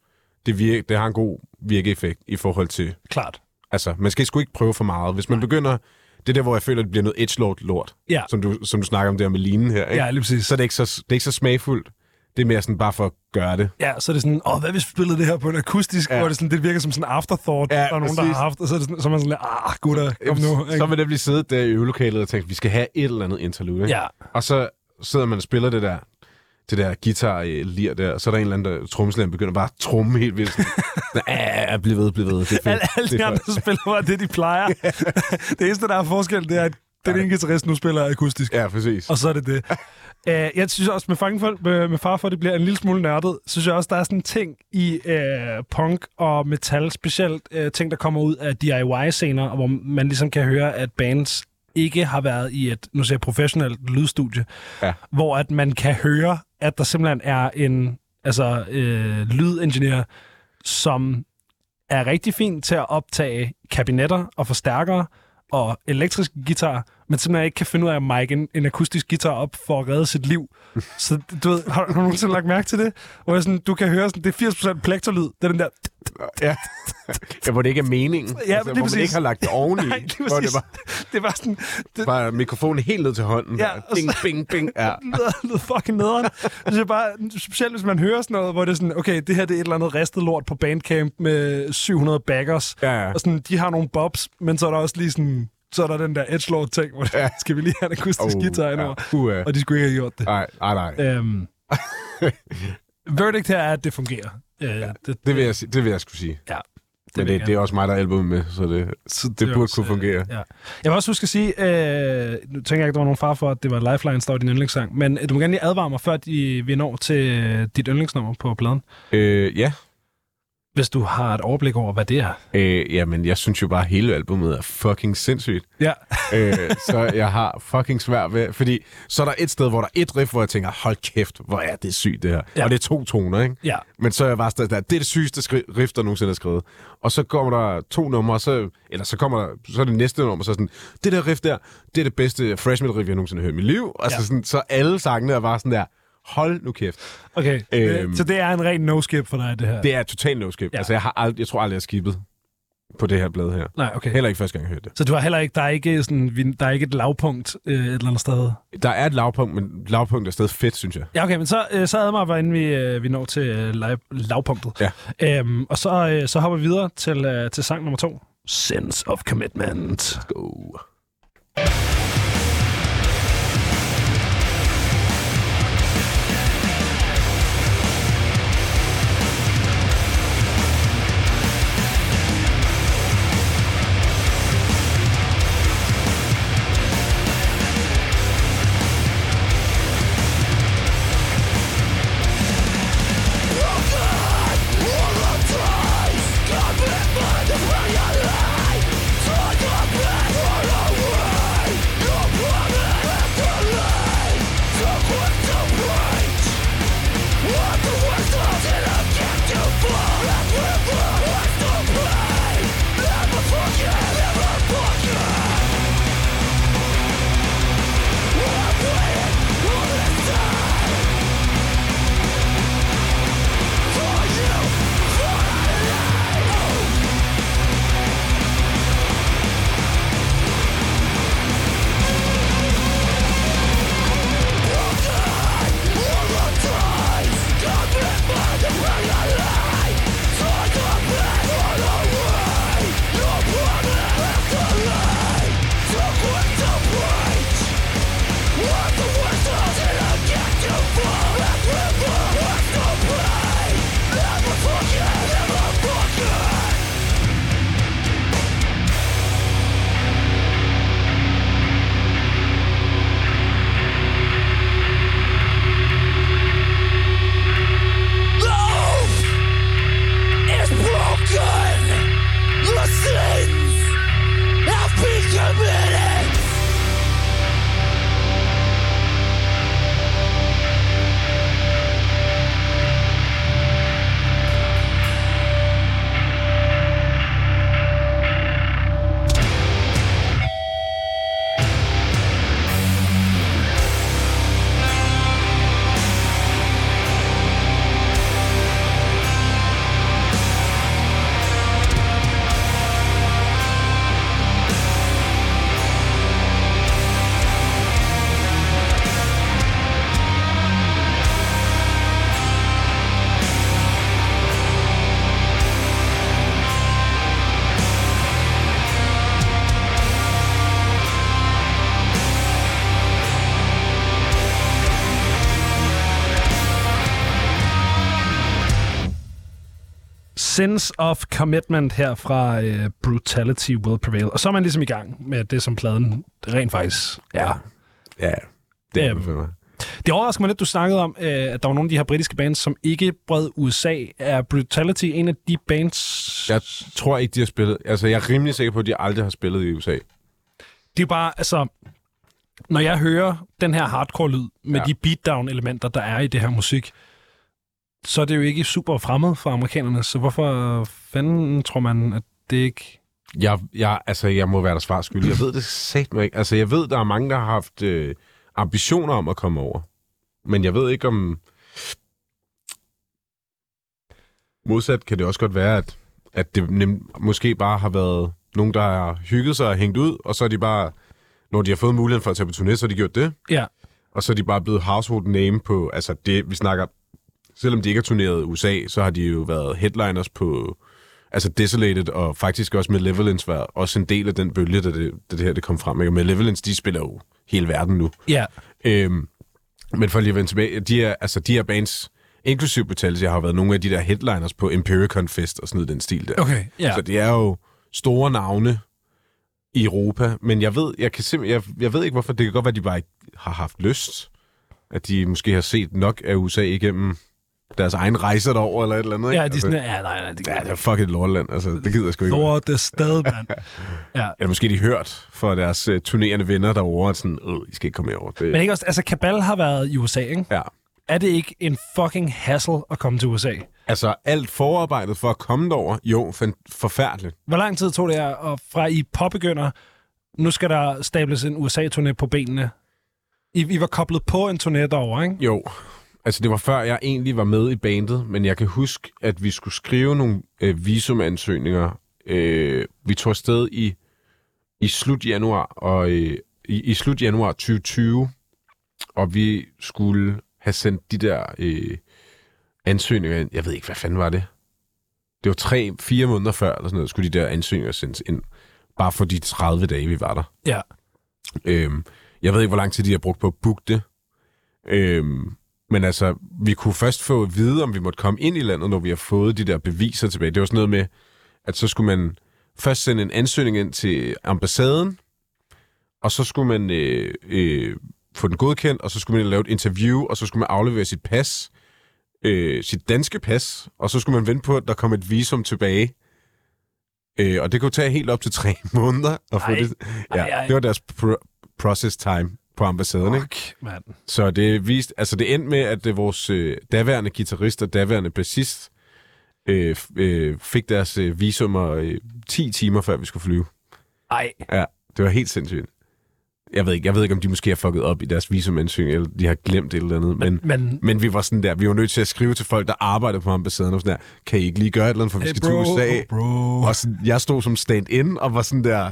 Det, virke, det har en god virkeeffekt i forhold til... Klart. Altså, man skal sgu ikke prøve for meget. Hvis man begynder... Det er der, hvor jeg føler, at det bliver noget edgelord lort. Ja. Som du, som du snakker om der med linen her. Ikke? Ja, lige præcis. Så er det ikke så, det er ikke så smagfuldt. Det er mere sådan bare for at gøre det. Ja, så er det sådan, åh, hvad hvis vi spillede det her på en akustisk, ja. Hvor det, sådan, det virker som sådan en afterthought, Ja, der er nogen, der præcis. har haft, og så er, det sådan, så er man sådan lidt, ah, gutter, kom nu. Så vil det blive siddet der i øvelokalet og tænkt, vi skal have et eller andet interlude. Ikke? Ja, Og så sidder man og spiller det der, det der guitar lir der, og så er der en eller anden, der trommeslageren begynder bare at tromme helt vildt. Sådan, sådan, "Ah, bliv ved, bliv ved. Det er fedt. alle, de andre fedt." spiller bare det, de plejer. *laughs* *laughs* det eneste, der er forskel, det er, at den ene guitarist nu spiller akustisk, Ja, præcis. og så er det det. Uh, *laughs* jeg synes også, med, fange for, med, med far for, det bliver en lille smule nørdet, synes jeg også, der er sådan en ting i uh, punk og metal, specielt uh, ting, der kommer ud af DIY-scener, hvor man ligesom kan høre, at bands ikke har været i et, nu siger jeg, professionelt lydstudie, Ja. hvor at man kan høre, at der simpelthen er en altså, øh, lydingeniør, som er rigtig fin til at optage kabinetter og forstærkere og elektriske guitar, men simpelthen ikke kan finde ud af at mic en, en akustisk guitar op for at redde sit liv. Så du ved, har, har du nogensinde lagt mærke til det? Hvor sådan, du kan høre, sådan, det er 80% plektorlyd. Det er den der... Ja. ja, hvor det ikke er meningen. Ja, altså, hvor præcis. man ikke har lagt det *laughs* oveni. Nej, lige hvor det bare, Det var sådan... Det, bare mikrofonen helt ned til hånden. Ja, bing, så- bing, bing. Ja. *laughs* lyder fucking nederen. Det er bare, specielt hvis man hører sådan noget, hvor det er sådan, okay, det her det er et eller andet ristet lort på Bandcamp med 700 backers. Ja, ja. Og sådan, de har nogle bobs, men så er der også lige sådan, så er der den der edgelord ting, hvor ja. *laughs* Skal vi lige have en akustisk oh, guitar indover. Ja. Uh, Og de skulle ikke have gjort det. nej, nej, nej. Øhm, *laughs* verdict her er, at det fungerer. Øh, ja, det, Det vil jeg, det vil jeg skulle sige. Ja, Men vil det, jeg. det er også mig, der er albumet med, så det, så det er burde også, kunne fungere. Øh, ja. Jeg vil også huske at sige, øh, nu tænker jeg ikke, der var nogen far for, at det var Lifeline, der var din yndlingssang, men du må gerne lige advare mig, før de, vi når til dit yndlingsnummer på pladen. Øh, ja, Hvis du har et overblik over, hvad det er. øh, jamen jeg synes jo bare, at hele albumet er fucking sindssygt. Ja. *laughs* øh, så jeg har fucking svært ved, fordi så er der et sted, hvor der er et riff, hvor jeg tænker, hold kæft, hvor er det sygt det her. Ja. Og det er to toner, ikke? Ja. Men så er jeg bare stadig der, det er det sygeste skri- riff, der nogensinde er skrevet. Og så kommer der to numre, så, eller så kommer der, så er det næste nummer, så sådan, det der riff der, det er det bedste fresh metal riff, jeg nogensinde har hørt i mit liv. Altså Ja. sådan, så alle sangene er bare sådan der, hold nu kæft. Okay, øhm, Øhm. så det er en ren no-skip for dig, det her? Det er totalt no skip. Ja. Altså jeg, har ald- jeg tror aldrig, jeg har skippet på det her blad her. Nej, okay. Heller ikke første gang, jeg hørte det. Så du har heller ikke, der er ikke, sådan, der er ikke et lavpunkt øh, et eller andet sted? Der er et lavpunkt, men lavpunkt er stadig fedt, synes jeg. Ja, okay, men så, øh, så ad mig, inden vi, øh, vi når til øh, lav, lavpunktet. Ja. Øhm, og så, øh, så hopper vi videre til, øh, til sang nummer to. Sense of Commitment. Go. Sense of Commitment her fra uh, Brutality Will Prevail. Og så er man ligesom i gang med det, som pladen rent faktisk er. Ja, det er Øhm, det overrasker mig lidt, du snakkede om, øh, at der var nogle af de her britiske bands, som ikke brød USA. Er Brutality en af de bands... Jeg tror ikke, de har spillet... Altså, jeg er rimelig sikker på, at de aldrig har spillet i USA. Det er bare, altså... Når jeg hører den her hardcore-lyd med Ja. ja. de beatdown-elementer, der er i det her musik, så er det jo ikke super fremmed for amerikanerne. Så hvorfor fanden tror man, at det ikke... Jeg, jeg, altså, jeg må være der svar skyldig. Jeg ved det sagt mig ikke. Altså, jeg ved, der er mange, der har haft øh, ambitioner om at komme over. Men jeg ved ikke om... Modsat kan det også godt være, at, at det nem, måske bare har været nogen, der har hygget sig og hængt ud, og så er de bare, når de har fået muligheden for at tage på turné, så har de gjort det. Ja, Og så er de bare blevet household name på, altså det, vi snakker, selvom de ikke har turneret i USA, så har de jo været headliners på, altså Desolated, og faktisk også Malevolence var også en del af den bølge, da det, da det her det kom frem. Ikke? Og Malevolence, de spiller jo hele verden nu. ja. Øhm, men for lige at vende tilbage, de her, altså de her bands, inklusive Brutality, har været nogle af de der headliners på Empiricon Fest og sådan noget den stil der. Okay, ja. Så det er jo store navne i Europa, men jeg ved, jeg kan simpelthen, jeg, jeg ved ikke hvorfor. Det kan godt være, at de bare ikke har haft lyst. At de måske har set nok af USA igennem deres egen rejse derover eller et eller andet. Ikke? Ja, de er sådan, ja, nej, nej, det ja, det er fucking lortland. Altså, det gider jeg sgu ikke. Lort det sted, mand. *laughs* Ja. Eller måske de hørt fra deres uh, turnerende venner derovre, at sådan, øh, I skal ikke komme herover. Det, Men ikke også, altså Kabal har været i USA, ikke? ja. Er det ikke en fucking hassle at komme til USA? Altså, alt forarbejdet for at komme derover, jo, forfærdeligt. Hvor lang tid tog det jer, og fra I påbegynder, nu skal der stables en USA-turné på benene? I, I var koblet på en turné derovre, ikke? Jo, altså det var før jeg egentlig var med i bandet, men jeg kan huske, at vi skulle skrive nogle øh, visumansøgninger. Øh, vi tog afsted i, i slut januar, og øh, i, i slut januar 2020, og vi skulle have sendt de der øh, ansøgninger ind. Jeg ved ikke, hvad fanden var det? Det var tre, fire måneder før, eller sådan noget, skulle de der ansøgninger sendes ind. Bare for de 30 dage, vi var der. Ja. Øhm, jeg ved ikke, hvor lang tid de har brugt på at booke det. Øhm, men altså, vi kunne først få at vide, om vi måtte komme ind i landet, når vi har fået de der beviser tilbage. Det var sådan noget med, at så skulle man først sende en ansøgning ind til ambassaden, og så skulle man øh, øh, få den godkendt, og så skulle man lave et interview, og så skulle man aflevere sit pas, øh, sit danske pas, og så skulle man vente på, at der kom et visum tilbage. Øh, og det kunne tage helt op til tre *laughs* måneder at få Ej. det. Ja, Ej, ej. det var deres pro- process time på ambassaden, ikke? Fuck, mand. Så det viste, altså det endte med, at det vores øh, daværende guitarist og daværende bassist øh, øh, fik deres øh, visummer øh, 10 timer før vi skulle flyve. Ej, Ja, det var helt sindssygt. Jeg ved ikke, jeg ved ikke om de måske har fucket op i deres visumansøgning, eller de har glemt et eller andet, men, men, men... men vi var sådan der, vi var nødt til at skrive til folk, der arbejder på ambassaden, og sådan der, kan I ikke lige gøre et eller andet, for vi Hey, skal bro, til USA? bro. Og sådan, jeg stod som stand-in, og var sådan der,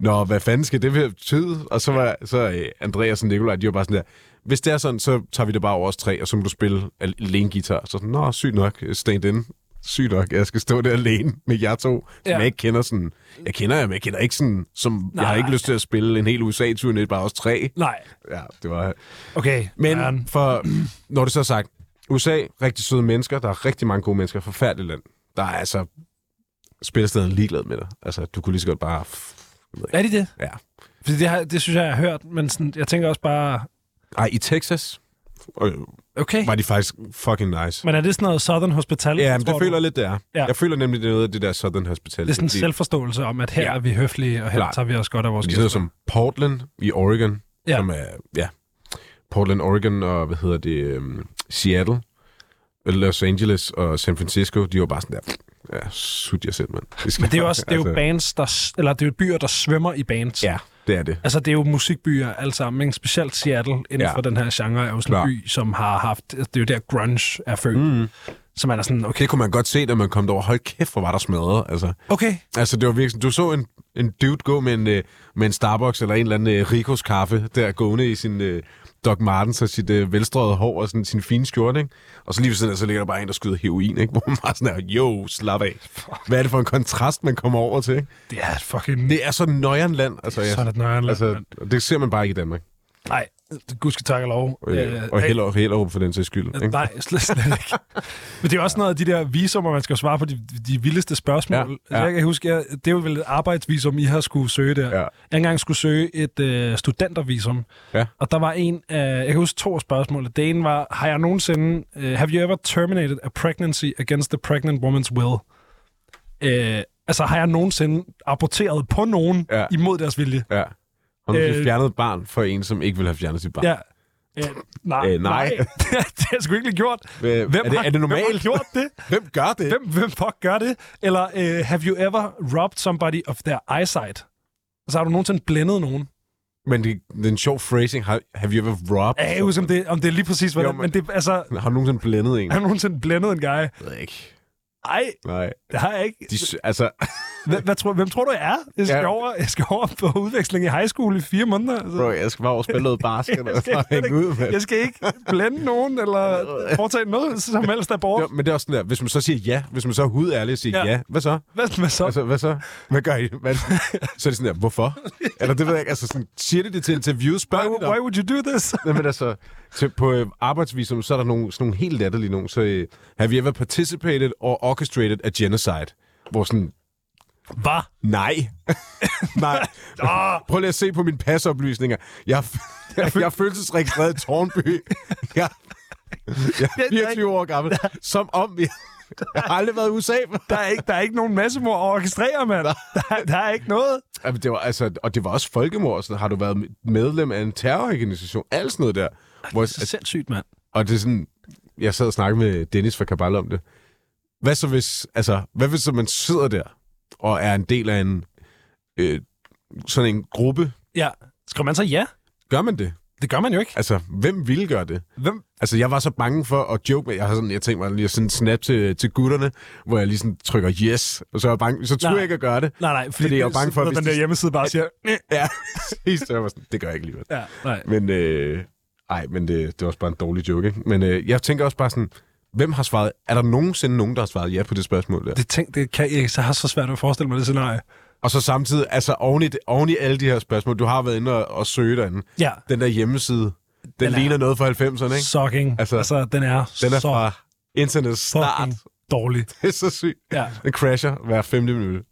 Nå, hvad fanden skal det betyde? Og så var så øh, Andreas og Nikolaj, de var bare sådan der, hvis det er sådan, så tager vi det bare over os tre, og så må du spille alene guitar. Så sådan, nå, sygt nok, stand-in. Sygt nok, jeg skal stå der alene med jer to, som Ja. jeg ikke kender sådan. Jeg kender jer, men jeg kender ikke sådan, som, jeg har Nej. ikke lyst til at spille en hel USA-turné, bare os tre. Nej, Ja, det var... okay. Men man. for, når det så er sagt, USA, rigtig søde mennesker, der er rigtig mange gode mennesker, forfærdeligt land. Der er altså spillestedet ligeglad med dig. Altså, du kunne lige så godt bare... Er de det? Ja. Fordi det, har, det synes jeg, jeg har hørt, men sådan, jeg tænker også bare, Ej, i Texas øh, okay. var de faktisk fucking nice. Men er det sådan noget Southern Hospitality? Ja, men det føler du? jeg lidt, det er. Ja. Jeg føler nemlig, det er noget af det der Southern Hospitality. Det er sådan en selvforståelse om, at her Ja. er vi høflige, og her Klart. tager vi os godt af vores gæster. som Portland i Oregon, ja. som er, ja, Portland, Oregon og, hvad hedder det, um, Seattle, Los Angeles og San Francisco, de var bare sådan der, ja, sut jer selv, mand. Skal Men det er jo også det er jo bands, der, eller det er jo byer, der svømmer i bands. Ja, det er det. Altså, det er jo musikbyer alle sammen, ikke? specielt Seattle inden ja. For den her genre er jo sådan en by, som har haft, det er jo der grunge er født. Mm. Så man er sådan, okay, Det kunne man godt se, da man kom derover. Hold kæft, hvor var der smadret. Altså, okay, altså det var virkelig du så en, en dude gå med en, øh, med en Starbucks eller en eller anden øh, Ricos kaffe, der gående i sin øh, Doc Martens og sit øh, velstrøget hår og sådan sin fine skjorte, ikke? Og så lige ved siden af, så ligger der bare en, der skyder heroin, ikke? *laughs* Hvor man bare sådan er, jo, slap af. Hvad er det for en kontrast, man kommer over til, ikke? det er fucking... Det er så nøjeren land. Altså, sådan et nøjeren land, altså, det ser man bare ikke i Danmark. Nej, gud skal takke lov. Øh, og Hellerup, Hellerup for den sags skyld. Ikke? Nej, slet, slet ikke. *laughs* Men det er også noget af de der visummer, man skal svare på de, de vildeste spørgsmål. Ja, Altså, ja. jeg kan huske, jeg, det jo vel et arbejdsvisum, I har skulle søge der. Ja. Jeg engang skulle søge et øh, studentervisum, Ja. og der var en af, jeg kan huske to af spørgsmålene. Det ene var, har jeg nogensinde, uh, have you ever terminated a pregnancy against the pregnant woman's will? Uh, altså, har jeg nogensinde aborteret på nogen Ja. imod deres vilje? Ja. Har du Øh, fjernet et barn for en, som ikke vil have fjernet sit barn? Ja. Uh, nej, Øh, nej. *laughs* det har jeg sgu ikke lige gjort. Hvem, Hvem er, det, har, er det Hvem normalt? har gjort det? *laughs* Hvem gør det? Hvem, hvem fuck gør det? Eller uh, have you ever robbed somebody of their eyesight? Så har du nogensinde blændet nogen? Men det, det er en sjov phrasing. Have, have you ever robbed? Jeg kan ikke huske, om det, om det er lige præcis, hvad Jo, men- men det, altså, Har du nogensinde blændet en? har du nogensinde blændet en guy? Jeg ved ikke. Nej, Nej. det har jeg ikke. De, altså, Hvad, hvad tror, hvem tror du, jeg er? Jeg skal, Ja. over, jeg skal over på udveksling i high school i fire måneder. Altså. bro, jeg skal bare over og spille noget basket *laughs* og Jeg skal så hænge ud med. Jeg skal ikke blænde nogen, eller *laughs* foretage noget, som helst er bort. Men det er også sådan der, hvis man så siger ja, hvis man så er hudærlig og siger Ja. ja, hvad så? Hvad med så? Altså, hvad så? Hvad gør I? Hvad? *laughs* så er det sådan der, hvorfor? Eller det ved jeg ikke, altså sådan, siger de det til interview, spørger Why, why would you do this? Nej, men altså, til, på øh, arbejdsvisum, så er der nogle, sådan nogle helt latterlige nogle. Så øh, have you ever participated or orchestrated a genocide? Hvor sådan, Hvad? nej. *laughs* nej. Prøv lige at se på mine pasoplysninger. Jeg, *laughs* jeg, jeg er følelsesregistreret i Tornby. Jeg, jeg er 24 år gammel. Som om vi... Jeg har aldrig været i USA. der, er ikke, der er ikke nogen massemord at orkestrere, mand. Der, er- der er ikke noget. Jamen, det var, altså, og det var også folkemord. Så har du været medlem af en terrororganisation? Alt sådan noget der. Hvor, Det er sindssygt, mand. Og det er sådan, jeg sad og snakkede med Dennis fra Kabal om det. Hvad så hvis, altså, hvad hvis så man sidder der og er en del af en, øh, sådan en gruppe? Ja. Skriver man så ja? Gør man det? Det gør man jo ikke. Altså, hvem ville gøre det? Hvem? Altså, jeg var så bange for at joke med, jeg har sådan, jeg tænkte mig lige at sende en snap til, til gutterne, hvor jeg lige sådan trykker yes, og så er jeg bange, så Nej. jeg ikke at gøre det. Nej, nej, fordi, Fordi jeg var bange for, at hvis den der de- hjemmeside bare siger... "Næh." Ja, præcis. Så jeg var sådan, det gør jeg ikke alligevel. Ja, nej. Men, øh, ej, men det, det var også bare en dårlig joke, ikke? Men øh, jeg tænker også bare sådan, hvem har svaret, er der nogensinde nogen, der har svaret ja på det spørgsmål der? Det, tænk, det kan jeg ikke, så har så svært at forestille mig det scenarie. Og så samtidig, altså oven i, oven i alle de her spørgsmål, du har været inde og, og søge derinde, Ja, den der hjemmeside, den, Den er- ligner noget fra 90'erne, ikke? sucking. Altså, Altså, den er, Den er så fra internet start. dårlig. *laughs* Det er så sygt. Ja. Den crasher hver femte minut.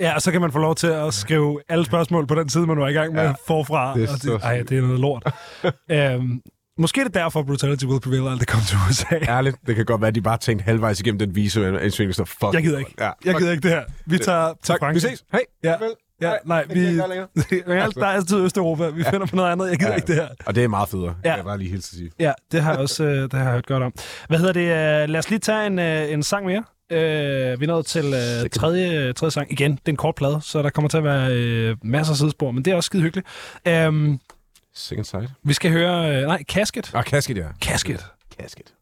ja, og så kan man få lov til at skrive alle spørgsmål på den side, man var i gang med Ja, forfra. det er og så det, ej, det er noget lort. øhm, måske er det derfor, Brutality Will Prevail aldrig kom til USA. Ærligt, det kan godt være, at de bare tænkte halvvejs igennem den vise, så fuck. Jeg gider ikke. Ja, Jeg fuck. gider ikke det her. Vi tager til Tak, vi Frankrig. ses. Hej. Ja, Farvel. ja Nej, nej, det vi... kan jeg der er altid Østeuropa. Vi finder på noget andet. Jeg gider Ja. ikke det her. Og det er meget federe, ja. Ja. jeg bare lige at sige. Ja, det har jeg også øh, det har jeg hørt godt om. Hvad hedder det? øh, Lad os lige tage en, øh, en sang mere. Øh, vi er nået til øh, tredje, tredje sang. Igen, det er en kort plade, så der kommer til at være øh, masser af sidespor, men det er også skide hyggeligt. Øhm, Second side. vi skal høre... Øh, nej, Casket. Ah, kasket, ja. Casket. Kasket.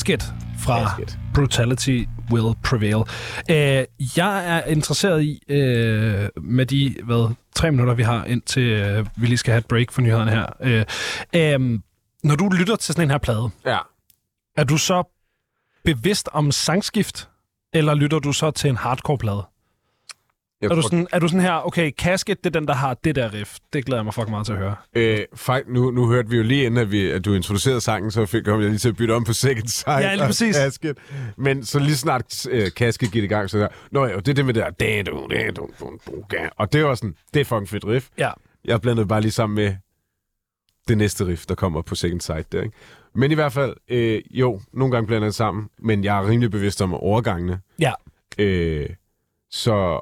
Casket fra Casket. Brutality Will Prevail. Øh, jeg er interesseret i, øh, med de hvad, tre minutter, vi har, indtil øh, vi lige skal have et break for nyhederne her. Øh, øh, når du lytter til sådan en her plade, Ja. er du så bevidst om sangskift, eller lytter du så til en hardcore-plade? Jeg Er du, sådan, er du sådan her, okay, Casket, det er den, der har det der riff. Det glæder jeg mig fucking meget til at høre. øh, fakt, nu, nu hørte vi jo lige inden, at, vi, at du introducerede sangen, så fik, kom jeg lige til at bytte om på Second Sight. Ja, lige og præcis. Casket. Men så lige snart øh, Casket gik i gang, så der, Nå ja, det er det med det der. da, du, da, du, du, du, ga. Og det var sådan, det er fucking fedt riff. Ja. Jeg blandede bare lige sammen med det næste riff, der kommer på Second Sight der, ikke? Men i hvert fald, øh, jo, nogle gange blander det sammen, men jeg er rimelig bevidst om overgangene. Ja. Øh, så,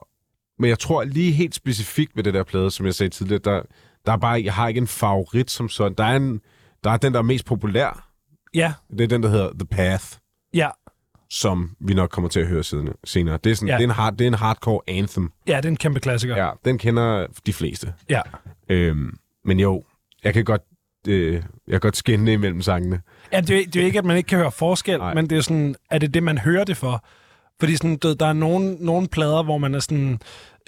men jeg tror lige helt specifikt med det der plade, som jeg sagde tidligere, der, der er bare, jeg har ikke en favorit som sådan. Der er, en, der er den, der er mest populær. Ja, Det er den, der hedder The Path, ja, som vi nok kommer til at høre siden, senere. Det er, sådan, Ja. det, er en hard, det er en hardcore anthem. ja, det er en kæmpe klassiker. Ja, den kender de fleste. ja. Øhm, men jo, jeg kan godt, øh, jeg kan godt skinne imellem sangene. Ja, det, er, det er ikke, at man ikke kan høre forskel, Nej. men det er sådan, er det det, man hører det for? Fordi sådan, du, der er nogle, nogle plader, hvor man er sådan,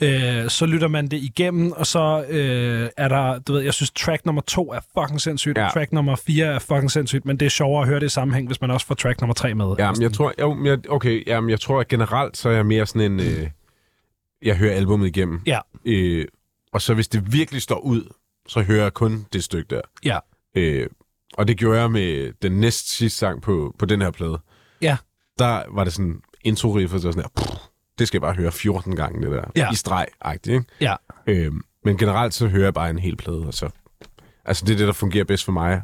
øh, så lytter man det igennem, og så øh, er der, du ved, jeg synes track nummer to er fucking sindssygt, ja. Og track nummer fire er fucking sindssygt, men det er sjovere at høre det i sammenhæng, hvis man også får track nummer tre med. Ja, men jeg tror, jeg, okay, ja, men jeg tror, at generelt så er jeg mere sådan en, øh, jeg hører albummet igennem. Ja. Øh, og så hvis det virkelig står ud, så hører jeg kun det stykke der. Ja. Øh, og det gjorde jeg med den næst sidste sang på, på den her plade. Ja. Der var det sådan intro-riffet, så sådan her, pff, det skal jeg bare høre 14 gange, det der. Ja. I streg-agtigt, ikke? Ja. Øh, men generelt så hører jeg bare en hel plade, og så... Altså, det er det, der fungerer bedst for mig.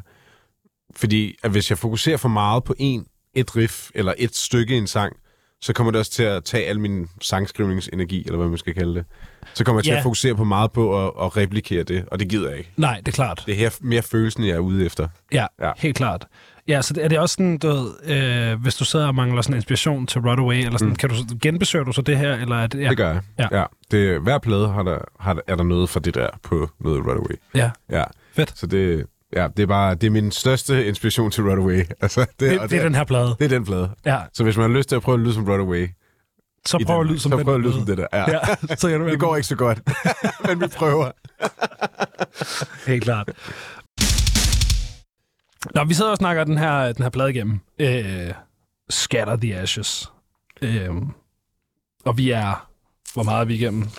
Fordi at hvis jeg fokuserer for meget på en, et riff eller et stykke i en sang, så kommer det også til at tage al min sangskrivningsenergi, eller hvad man skal kalde det. Så kommer jeg til Ja. at fokusere på meget på at, at replikere det, og det gider jeg ikke. Nej, det er klart. Det er her mere følelsen, jeg er ude efter. Ja, Ja. helt klart. Ja, så er det også sådan, du ved, øh, hvis du sidder og mangler sådan inspiration til Runaway, eller sådan, mm. kan du, genbesøger du så det her, eller er det... Ja, Det gør jeg. Ja. ja. Det, hver plade har der, har der, er der noget fra det der på noget Runaway. ja. Ja. Fedt. Så det, ja, det er bare det er min største inspiration til Runaway. *laughs* Altså, det, Det, og det er den her plade. det er den plade. Ja, Så hvis man har lyst til at prøve at lyde som Runaway, så prøv at lyde som så prøv at lyde som det der. Ja. Ja, så Det går ikke så godt, *laughs* men vi prøver. Helt klart. Nå, vi sidder og snakker den her, den her plade igennem. Øh, Scatter the Ashes. Øh, og vi er... Hvor meget er vi igennem? Jeg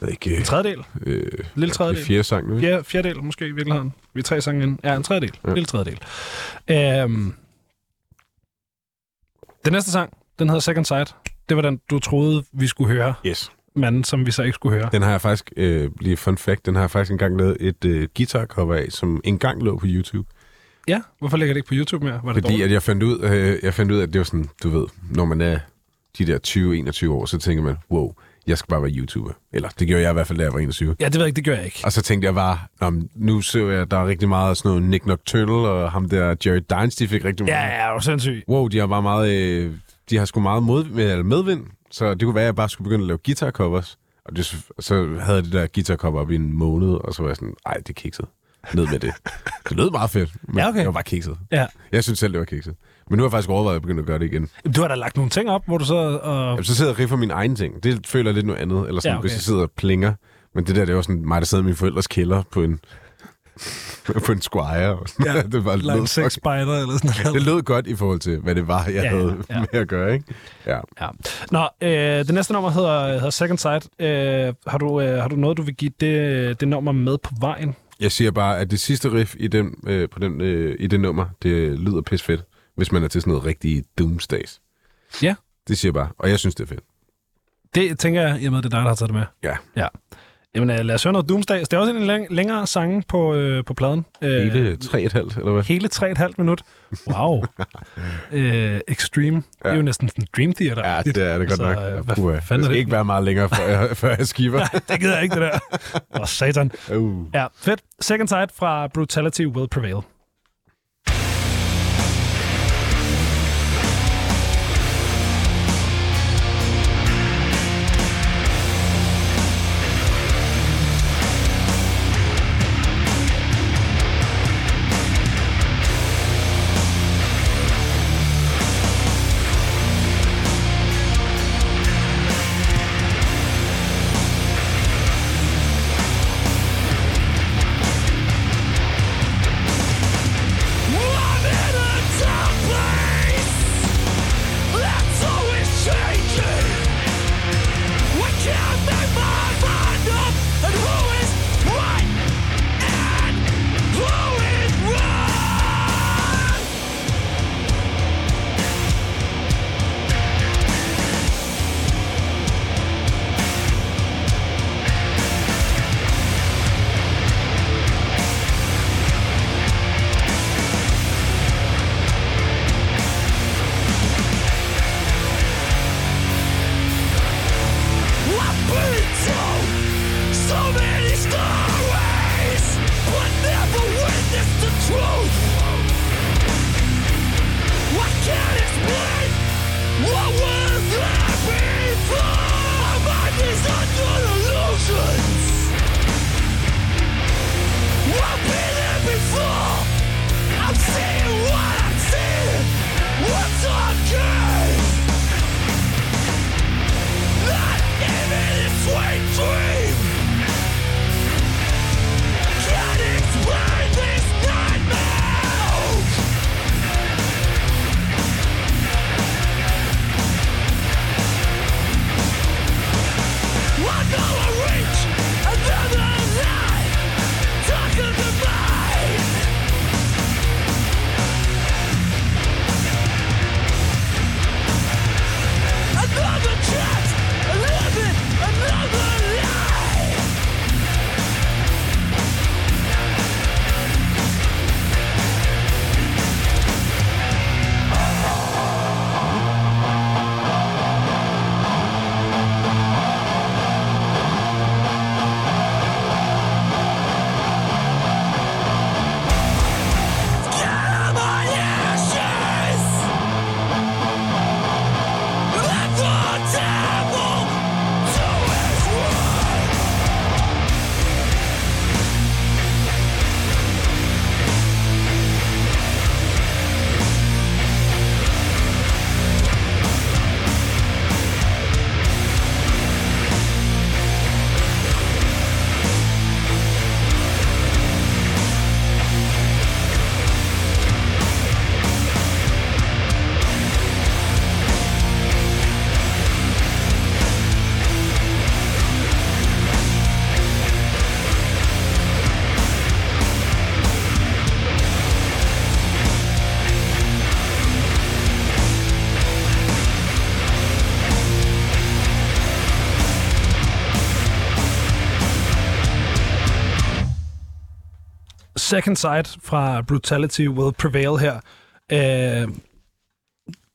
ved ikke, En tredjedel? øh, Lille det tredjedel? er fire sang nu. ikke? Fjerde, fjerdedel måske i virkeligheden. Vi er tre sange ind. Ja, en tredjedel. Ja. Ja. Lille tredjedel. Øhm, den næste sang, den hedder Second Sight. Det var den, du troede, vi skulle høre. Yes. Manden, som vi så ikke skulle høre. Den har jeg faktisk, øh, lige fun fact, den har jeg faktisk engang lavet et øh, guitar cover af, som engang lå på YouTube. Ja, hvorfor ligger det ikke på YouTube mere? Var det Fordi dårligt? at jeg fandt ud, øh, jeg fandt ud af, at det var sådan, du ved, når man er de der 20-21 år, så tænker man, wow, jeg skal bare være YouTuber. Eller det gjorde jeg i hvert fald, da jeg var 21. Ja, det ved jeg ikke, det gør jeg ikke. Og så tænkte jeg bare, nu så jeg, der er rigtig meget af sådan noget Nick Nocturnal, og ham der Jared Dines, de fik rigtig meget. Ja, ja, det var sindssygt. Wow, de har bare meget, øh, de har sgu meget mod, med, medvind, så det kunne være, at jeg bare skulle begynde at lave guitar covers. Og det, så havde jeg det der guitar cover op i en måned, og så var jeg sådan, ej, det er kikset. Ned med det. Det lød meget fedt, men Ja, okay. det var bare kikset. Ja. Jeg synes selv, det var kikset. Men nu har jeg faktisk overvejet at begynde at gøre det igen. Du har da lagt nogle ting op, hvor du så... Og... Jamen, så sidder jeg og riffer mine egne ting. Det føler jeg lidt noget andet. Eller sådan, Ja, okay. hvis jeg sidder og plinger. Men det der, det var sådan mig, der sidder i min forældres kælder på en, *laughs* på en squire. Og sådan. Ja, det var lød, sex spider, eller sådan noget. det lød godt i forhold til, hvad det var, jeg Ja, havde ja. ja. *laughs* med at gøre. Ikke? Ja. Ja. Nå, øh, det næste nummer hedder, hedder Second Sight. Øh, har, du, øh, har du noget, du vil give det, det nummer med på vejen? Jeg siger bare, at det sidste riff i, den, øh, på den, øh, i det nummer, det lyder pis fedt, hvis man er til sådan noget rigtig doomsdays. Ja. Det siger jeg bare, og jeg synes, det er fedt. Det tænker jeg, i og med, det er dig, der har taget det med. Ja. Ja. Jamen, øh, lad os høre noget Doomsday. Det er også en læng- længere sange på, øh, på pladen. Øh, Hele tre et halvt, eller hvad? hele 3,5 minut. Wow. *laughs* øh, Extreme. Ja. Det er jo næsten sådan Dream Theater. Ja, det er det godt Så, nok. øh, hvad puha. fanden det skal det? ikke være meget længere, før jeg, *laughs* før jeg skiver. det gider jeg ikke, det der. Åh, satan. *laughs* uh. Ja, fedt. Second Sight fra Brutality Will Prevail. Second Sight fra Brutality Will Prevail her. Øh,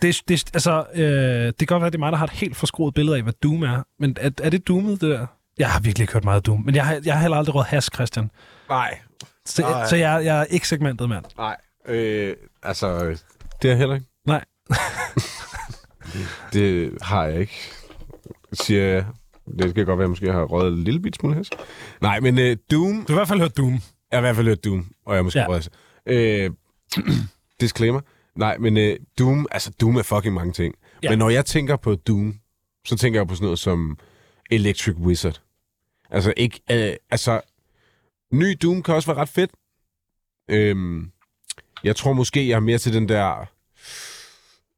det, det, altså, øh, det kan godt være, at det er mig, der har et helt forskruet billede af, hvad Doom er. Men er, er det Doomet, det der? Jeg har virkelig ikke hørt meget Doom. Men jeg har, jeg har heller aldrig råd has, Christian. Nej. Så, Nej. så jeg, jeg er ikke segmentet, mand. Nej. Øh, altså, det er jeg heller ikke. Nej. *laughs* Det har jeg ikke. Siger jeg. Det kan godt være, at jeg måske har røget en lille bit smule hest. Nej, men øh, Doom... Du har i hvert fald hørt Doom. Jeg har i hvert fald hørt Doom, og jeg har måske Ja. Øh, *clears throat* disclaimer. Nej, men øh, Doom, altså Doom er fucking mange ting. Ja. Ja. Men når jeg tænker på Doom, så tænker jeg på sådan noget som Electric Wizard. Altså ikke... Øh, altså, ny Doom kan også være ret fedt. Øhm, jeg tror måske, jeg er mere til den der...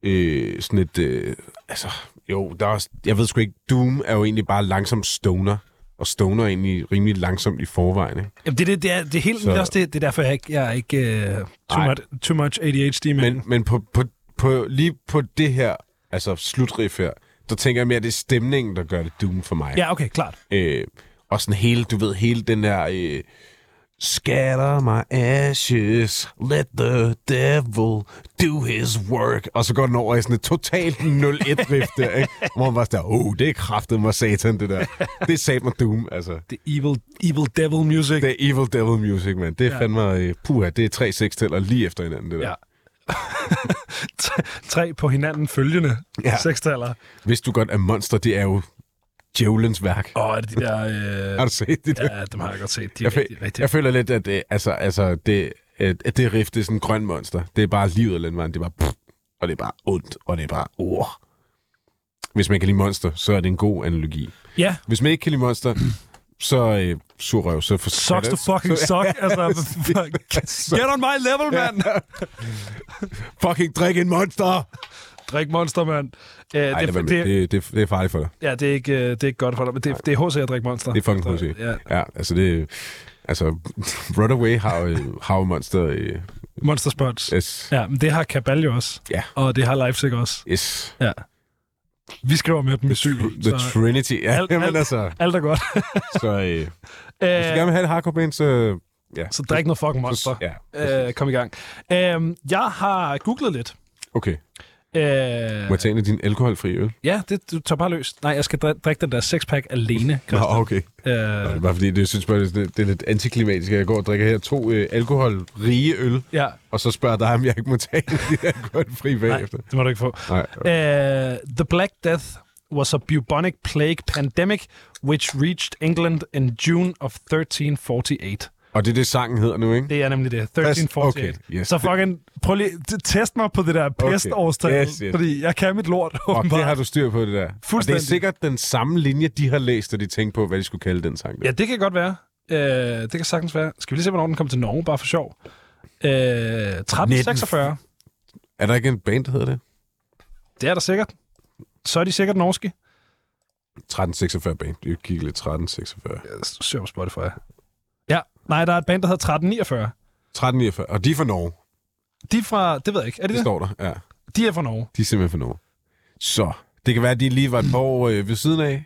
Øh, sådan et... Øh, altså, jo, der er også, jeg ved sgu ikke, Doom er jo egentlig bare langsom stoner. Og stoner er egentlig rimelig langsomt i forvejen, ikke? Jamen, det, det, det, er, det er helt Så- også det, det er derfor, jeg ikke jeg er ikke uh, too, much, too much ADHD, men, Men, men på, på, på, lige på det her, altså slutriff her, der tænker jeg mere, at det er stemningen, der gør det Doom for mig. Ja, okay, klart. Øh, og sådan hele, du ved, hele den der... Øh, Scatter my ashes, let the devil do his work. Og så går den over i sådan et totalt 0-1-riff der, ikke? Hvor man bare sådan, oh, det er kraftet mig satan, det der. Det er sat mig Doom, altså. Er evil, evil devil music. Det er Evil Devil Music, man. Det er Ja. fandme, øh, puha, det er tre seksteller lige efter hinanden, det der. Ja. *laughs* Tre- på hinanden følgende ja. Sekstaller. Hvis du godt er monster, det er jo djævelens værk. Åh, er det de der... Øh, Har du set det der? ja, dem har jeg godt set. De er Jeg, rigtig, rigtig... jeg føler lidt, at det, altså, altså, det, at det riff, det er sådan en grøn monster. Det er bare livet af landvejen. Det er bare... Pff, og det er bare ondt, og det er bare... Oh. Hvis man kan lide monster, så er det en god analogi. Ja, Hvis man ikke kan lide monster, så øh, surrøv, så for sucks to fucking suck. *laughs* Altså, get on my level, mand! Fucking drik en monster! Drik monster, mand. Uh, Nej, det, det, det, det, er farligt for dig. ja, det er, ikke, øh, det er ikke godt for dig, men det, det er HC at drikke monster. Det er fucking pussy. Ja, Ja, altså det... Altså, *laughs* Runaway har jo, har jo monster... Øh, monster spots. yes. Ja, men det har Cabal jo også. Ja. Og det har Leipzig også. Yes. Ja. Vi skriver med dem i syg. The så Trinity. Ja, alt- jamen alt- altså... alt er godt. Så øh, *laughs* hvis du gerne Øh, vil have et hardcore band, så... Ja. så drik noget fucking monster. Ja. Øh, kom i gang. Øh, jeg har googlet lidt. Okay. Øh, Må jeg tage en af din alkoholfri øl? ja, det, du tager bare løs. Nej, jeg skal dri- drikke den der sexpack alene. Nå, okay. Øh, Det er bare fordi, det synes bare, det, det er lidt antiklimatisk, at jeg går og drikker her to øh, alkoholrige øl, ja, og så spørger dig, om jeg ikke må tage en af de alkoholfri nej, bagefter. det må du ikke få. Nej. Uh, the Black Death was a bubonic plague pandemic which reached England in June of 1348. Og det er det, sangen hedder nu, ikke? Det er nemlig det. 1348. Okay, yes. Så fucking, prøv lige, test mig på det der pestårstal, Yes, yes. fordi jeg kan mit lort, Og det har du styr på, det der. Og det er Fuldstændig. sikkert den samme linje, de har læst, da de tænkte på, hvad de skulle kalde den sang. Der. Ja, det kan godt være. Uh, det kan sagtens være. Skal vi lige se, hvornår den kom til Norge, bare for sjov? Uh, 1346. Er der ikke en band, der hedder det? Det er der sikkert. Så er de sikkert norske. 1346 band. Vi kigger lidt 1346. Jeg søger på Spotify. Ja, nej, der er et band, der hedder 1349. 1349. Og de er fra Norge. De er fra, det ved jeg ikke, er det Det det? står der, ja. De er fra Norge. De er simpelthen fra Norge. Så, det kan være, at de lige var et par år øh, ved siden af.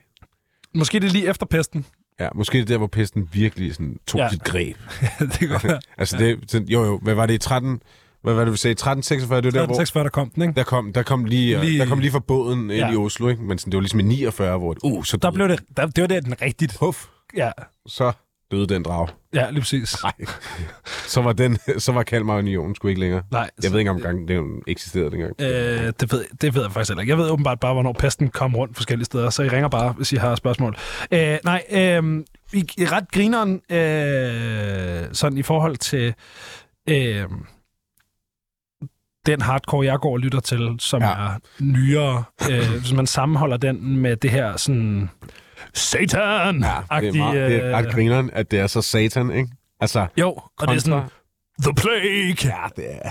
Måske det er lige efter pesten. Ja, måske det er der, hvor pesten virkelig sådan, tog Ja. sit greb. *laughs* det kan godt være. *laughs* Altså, det, sådan, jo jo, hvad var det i 13... Hvad var det, vi sagde? 1346, det var der, hvor... 1346, der kom den, ikke? Der kom, der kom lige, Lige- lige, der kom lige fra båden ind Ja. i Oslo, ikke? Men sådan, det var ligesom i 49, hvor... Uh, så Der blev det, der, det var der den rigtigt. Puff, Ja, så døde den drag. ja lige præcis. *laughs* Nej. Så var, den, så var Kalmar Union sgu ikke længere. Nej, Jeg ved ikke engang, den eksisterede dengang. Øh, det, ved, det ved jeg faktisk heller ikke. Jeg ved åbenbart bare, hvornår pesten kom rundt forskellige steder, så I ringer bare, hvis I har spørgsmål. Øh, nej, øh, i, i ret grineren, øh, sådan i forhold til øh, den hardcore, jeg går og lytter til, som. Ja. er nyere, øh, hvis man sammenholder den med det her sådan satan Ja, det er, meget, det er ret grineren, at det er så satan, ikke? Altså, Jo, og det er sådan, The Plague! Ja, det er...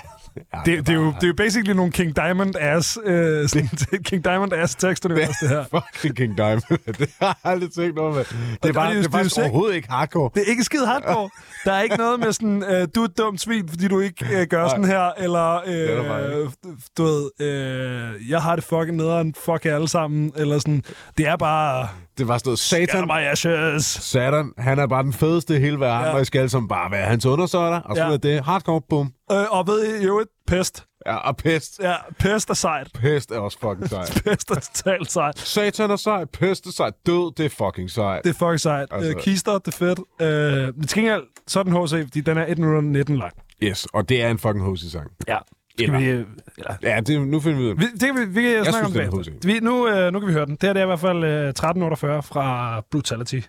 Ja, Det, det, er jo, det er jo basically nogle King Diamond ass, øh, sådan, *laughs* King Diamond ass tekstunivers, det her. *laughs* Fucking King Diamond. *laughs* det har jeg aldrig tænkt over med. Det er, det- bare, det er det jo er faktisk overhovedet ikke hardcore. Det er ikke skide hardcore. Der er ikke noget med sådan, øh, du er et dumt svin, fordi du ikke øh, gør Nej. sådan her, eller er øh, du ved, øh, jeg har det fucking nederen, fuck jer alle sammen, eller sådan. Det er bare, Det var sådan noget satan. my ashes. Satan, han er bare den fedeste i hele verden, Ja. og I skal alle sammen bare være hans undersøgter, og så Ja. er det hardcore, bum. Øh, og ved I jo et pest. Ja, og pest. Ja, pest er sejt. Pest er også fucking sejt. *laughs* Pest er totalt sejt. Satan er sejt, pest er sejt, død, det er fucking sejt. Det er fucking sejt. Altså. Øh, kister, det er fedt. Øh, men til gengæld, så er den HC, fordi den er 1 minutter 19 lang. Yes, og det er en fucking HC-sang. Ja. Skal vi, øh, eller, Ja, det, nu finder vi ud af det. kan vi, vi kan snakke synes, om det. Vi, nu, øh, nu kan vi høre den. Det her det er i hvert fald øh, 1348 fra Brutality.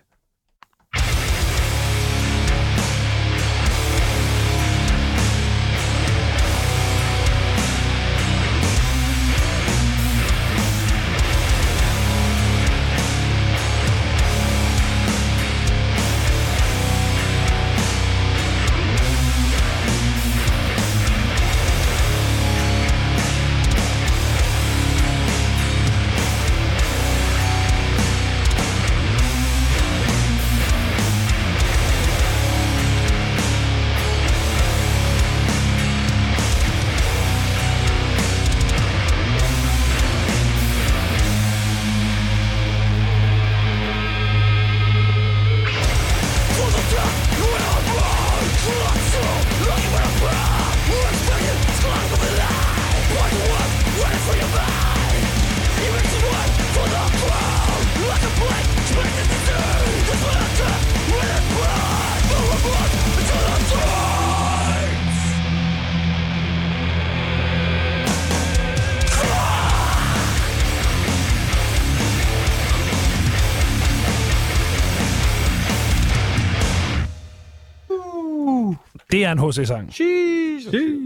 En HC-sang.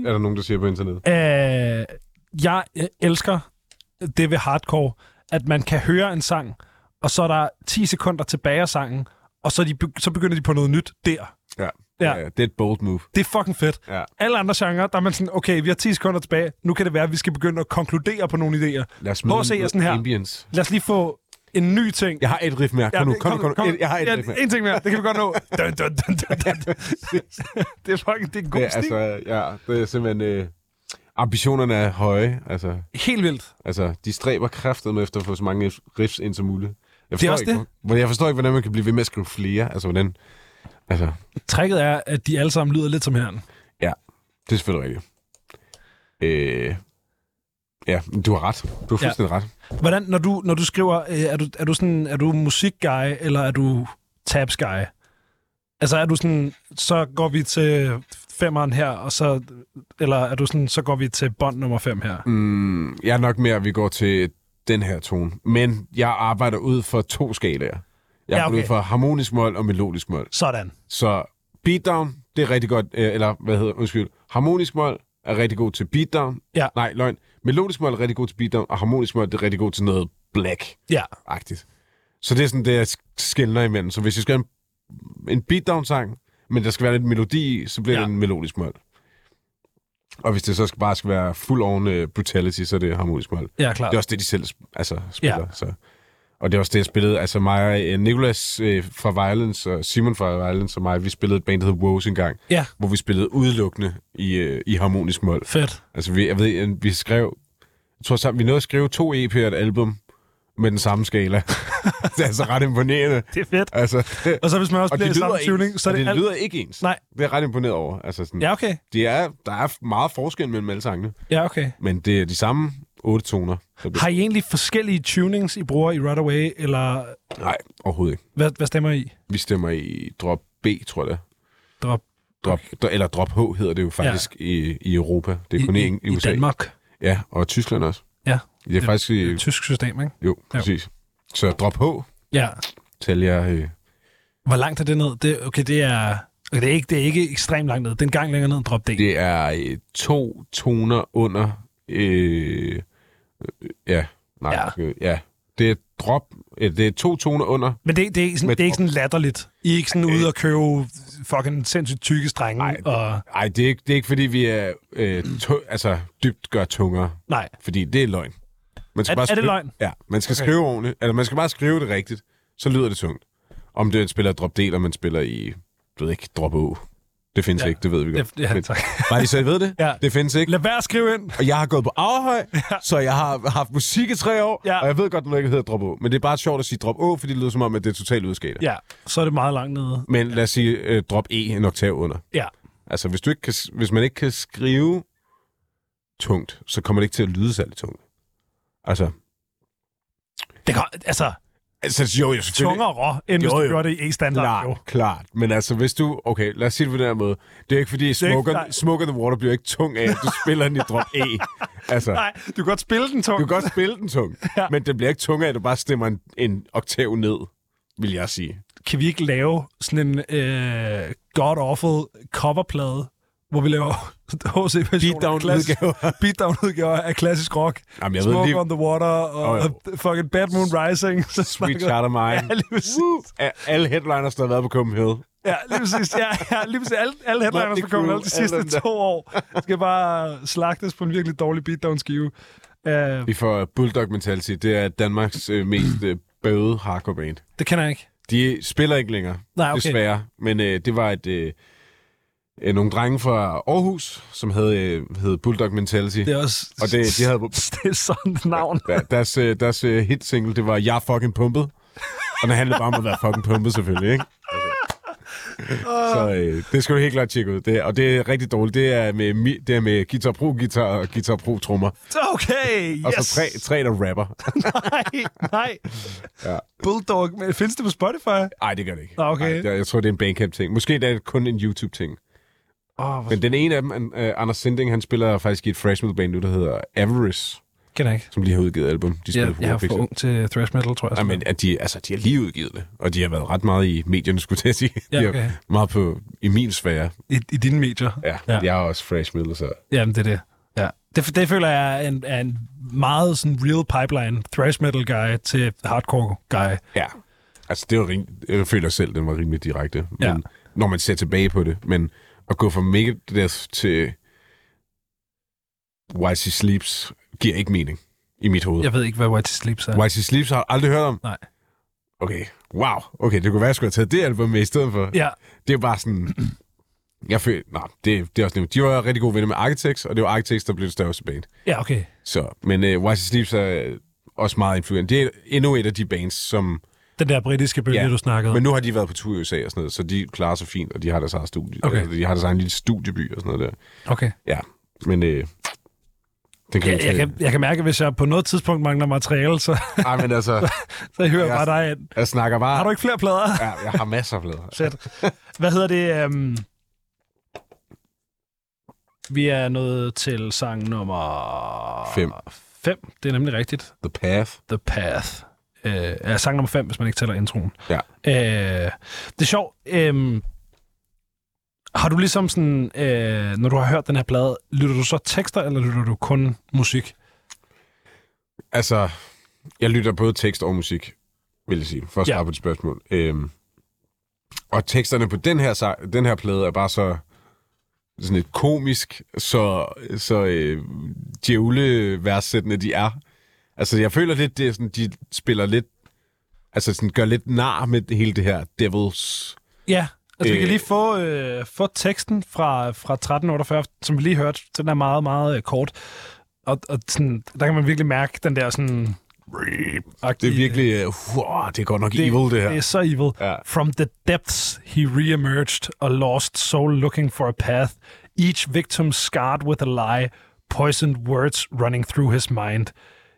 Er der nogen, der siger på internettet? Øh, jeg øh, elsker det ved hardcore, at man kan høre en sang, og så er der 10 sekunder tilbage af sangen, og så, de, så begynder de på noget nyt der. Ja. Ja. ja. Det er et bold move. Det er fucking fedt. Ja. Alle andre genrer, der er man sådan, okay, vi har 10 sekunder tilbage, nu kan det være, at vi skal begynde at konkludere på nogle idéer. Lad os er noget sådan her. Ambience. Lad os lige få en ny ting. Jeg har et riff mere. Kom nu, kom, kom, kom. Jeg har et ja, riff mere. En ting mere, det kan vi godt nå. *laughs* Dun, dun, dun, dun, dun. *laughs* det er fucking, det er en god Det, stil. altså, ja, det er simpelthen... Øh, ambitionerne er høje. Altså, Helt vildt. altså, de stræber kraftet med efter at få så mange riffs ind som muligt. Jeg Det er også ikke, det. Jeg forstår ikke, hvordan man kan blive ved med at skrive flere. Altså, hvordan... Altså, Tricket er, at de alle sammen lyder lidt som herren. det er selvfølgelig rigtigt. Øh, Ja, du har ret. Du har Ja. fuldstændig ret. Hvordan, når du, når du skriver, øh, er du, er du sådan, er du musikguy, eller er du tabs-guy? Altså er du sådan, så går vi til femmeren her, og så, eller er du sådan, så går vi til bånd nummer fem her? Mm, jeg er nok mere, at vi går til den her tone. Men jeg arbejder ud for to skalaer. Jeg Ja, okay. ud for harmonisk mål og melodisk mål. Sådan. Så beatdown, det er rigtig godt, øh, eller hvad hedder, undskyld, harmonisk mål er rigtig god til beatdown. Ja. Nej, løgn. Melodisk mål er rigtig god til beatdown, og harmonisk mål det er rigtig god til noget black-agtigt. Ja. Så det er sådan det, jeg skældner imellem. Så hvis jeg skal have en, en beatdown-sang, men der skal være lidt melodi i, så bliver Ja. det en melodisk mål. Og hvis det så skal bare skal være full on uh, brutality, så er det harmonisk mål. Ja, klart. Det er også det, de selv altså, spiller. Ja. Så. Og det er også det, jeg spillede. Altså mig og øh, Nicolas øh, fra Violence og Simon fra Violence og mig, vi spillede et band, der hed Woes engang, Ja, hvor vi spillede udelukkende i, øh, i harmonisk mål. fedt. Altså, vi, jeg ved, øh, vi skrev... Jeg tror sammen, vi nåede at skrive to EP'er og et album med den samme skala. *laughs* det er altså ret imponerende. Det er fedt. Altså, det, Og så hvis man også og bliver det i samme tuning, så er det, det alt... lyder ikke ens. Nej. Det er jeg ret imponeret over. Altså, sådan, Ja, okay. de er, der er meget forskel mellem alle sangene, Ja, okay. men det er de samme otte toner. bliver- Har I egentlig forskellige tunings, I bruger i Runaway, eller Nej, overhovedet ikke. hvad, hvad stemmer I? Vi stemmer i drop B, tror jeg det. Drop Drop, okay. Eller drop H hedder det jo faktisk ja. i, i Europa. Det er kun i, i, i USA. I Danmark. Ja, og Tyskland også. Ja. Det er faktisk i... Et tysk system, ikke? Jo, præcis. Så drop H Ja. taler jeg... Øh, Hvor langt er det ned? Det, okay, det er... Okay, det er, ikke, det er ikke ekstremt langt ned. Det er en gang længere ned end drop D. det er øh, to toner under... Øh, øh, ja, nej. Ja. Ja. ja. Det er drop... Øh, det er to toner under. Men det, det, er, ikke sådan, det er ikke sådan latterligt. I er ikke sådan ude og købe fucking sindssygt tykke strenge. Nej, det- og, Nej, det er ikke, det er ikke fordi, vi er øh, to, altså, dybt gør tungere. nej. Fordi det er løgn. Man Er- er det skrive, løgn? Ja, man skal Okay. skrive ordentligt. Eller man skal bare skrive det rigtigt. Så lyder det tungt. Om det spiller drop D, eller man spiller i, du ved ikke, drop O. Det findes Ja. ja. ikke, det ved vi godt. Det, ja, Men- tak. Bare lige så I ved det. Ja. Det findes ikke. Lad være at skrive ind. Og jeg har gået på Aarhøj, ja. så jeg har haft musik i tre år, Ja. ja. og jeg ved godt, at det ikke hedder drop O. Men det er bare sjovt at sige drop O, fordi det lyder som om, at det er totalt udskalet. Ja, så er det meget langt nede. Men lad os sige uh, drop E en oktav under. Ja. Altså, hvis, du ikke kan, hvis man ikke kan skrive tungt, så kommer det ikke til at lyde særlig tungt. Altså, Det kan, altså, altså jo, jo, tungere rå, end hvis Jo, du jo. gjorde det i E-standard. Jo. Klart, klart. Men altså, hvis du... Okay, lad os sige det på den her måde. Det er ikke fordi, ikke- Smoke, nej. on, Smoke on the Water bliver ikke tung af, at du spiller den i drop E. *laughs* Altså, Nej, du kan godt spille den tung. du kan godt spille den tung, *laughs* Ja. men den bliver ikke tung af, at du bare stemmer en, en oktav ned, vil jeg sige. Kan vi ikke lave sådan en øh, god-awful coverplade, hvor vi laver *laughs* HC-versioner Beatdown-udgaver. *laughs* af klassisk rock? Jamen, jeg ved Smoke lige... on the Water og oh, fucking Bad Moon Rising. Så *laughs* Sweet Child of Mine. Ja, lige præcis. A- Alle headliners, der har været på Copenhagen. Ja, lige præcis. Ja, ja, lige præcis. Alle, alle headliners, der kommer Crue, de sidste to år, skal bare slagtes på en virkelig dårlig beatdown-skive. Uh, Vi får Bulldog Mentality. Det er Danmarks øh, mest øh, bøde hardcore band. det kender jeg ikke. De spiller ikke længere, Nej, okay. desværre. Men øh, det var et... Øh, øh, nogle drenge fra Aarhus, som havde, øh, hed Bulldog Mentality. Det er også... Og det, de havde, *laughs* det er sådan et navn. der, deres, øh, deres øh, hit single, det var Jeg er fucking pumpet. Og det handlede bare om at være fucking pumpet, selvfølgelig, ikke? Så øh, det skal du helt klart tjekke ud. Det, og det er rigtig dårligt. Det er med, det er med Guitar Pro guitar og Guitar Pro trommer. Okay, yes. Og så tre, tre der rapper. nej, nej. Ja. Bulldog, men findes det på Spotify? Nej, det gør det ikke. Okay. Ej, jeg, jeg tror, det er en Bandcamp-ting. Måske det er kun en YouTube-ting. Oh, Men den ene af dem, uh, Anders Sinding, han spiller faktisk i et thrash metal band nu, der hedder Avarice, kender ikke. som lige har udgivet album. De spiller Jeg, på jeg er for ung til thrash metal, tror jeg. Ja, men at de, altså, de har lige udgivet det, og de har været ret meget i medierne, skulle jeg sige. Ja, De okay. meget på, i min sfære. I, I dine medier? Ja, Ja. ja. jeg er også thrash metal, så... Jamen, det er det. Ja. Det, det føler jeg er en, er en meget sådan real pipeline thrash metal guy til hardcore guy. Ja, altså det var rim, jeg føler selv, den var rimelig direkte. Men, Ja. Når man ser tilbage på det, men at gå fra Megadeth til White She Sleeps giver ikke mening i mit hoved. Jeg ved ikke, hvad White Sleeps er. White She Sleeps har jeg aldrig hørt om. Nej. Okay, wow. Okay, det kunne være, at jeg skulle have taget det album med i stedet for. Ja, Det er bare sådan... *clears throat* Jeg føler... Nej, det, det er også nemt. De var rigtig gode venner med Architects, og det var Architects, der blev det største band. ja, okay. Så, men uh, White She Sleeps er også meget influent. Det er endnu et af de bands, som... Den der britiske bølge, Ja, du snakkede om. Men nu har de været på tur i USA og sådan noget, så de klarer sig fint, og de har deres eget studie. Okay. Altså, de har deres egen lille studieby og sådan noget der. Okay. Ja, men øh, Den kan Jeg, jeg, kan, jeg kan mærke, at hvis jeg på noget tidspunkt mangler materiale, så, Ej, men altså, *laughs* så hører jeg Jeg- bare dig ind. jeg snakker bare... Har du ikke flere plader? Ja, jeg har masser af plader. *laughs* Sæt. Hvad hedder det? Um... Vi er nået til sang nummer... Fem. 5. Det er nemlig rigtigt. The Path. The Path. Øh, er sang nummer 5, hvis man ikke tæller introen. Ja. Øh, det er sjovt. Øh, har du ligesom sådan, øh, når du har hørt den her plade, lytter du så tekster, eller lytter du kun musik? Altså, jeg lytter både tekst og musik, vil jeg sige, for at Ja. svare på dit spørgsmål. Øhm, og teksterne på den her, den her plade er bare så sådan et komisk, så, så øh, djævle-værssættende de er. Altså, jeg føler lidt, det er sådan, de spiller lidt, altså sådan gør lidt nar med hele det her Devils. Ja. Altså, vi kan Øh. lige få, øh, få teksten fra, fra 1348, som vi lige hørte. Den er meget, meget øh, kort. Og, og sådan, der kan man virkelig mærke den der sådan... Det er virkelig, øh, wow, det er godt nok det, evil, det her. Det er så evil. Ja. From the depths he re-emerged, a lost soul looking for a path, each victim scarred with a lie, poisoned words running through his mind.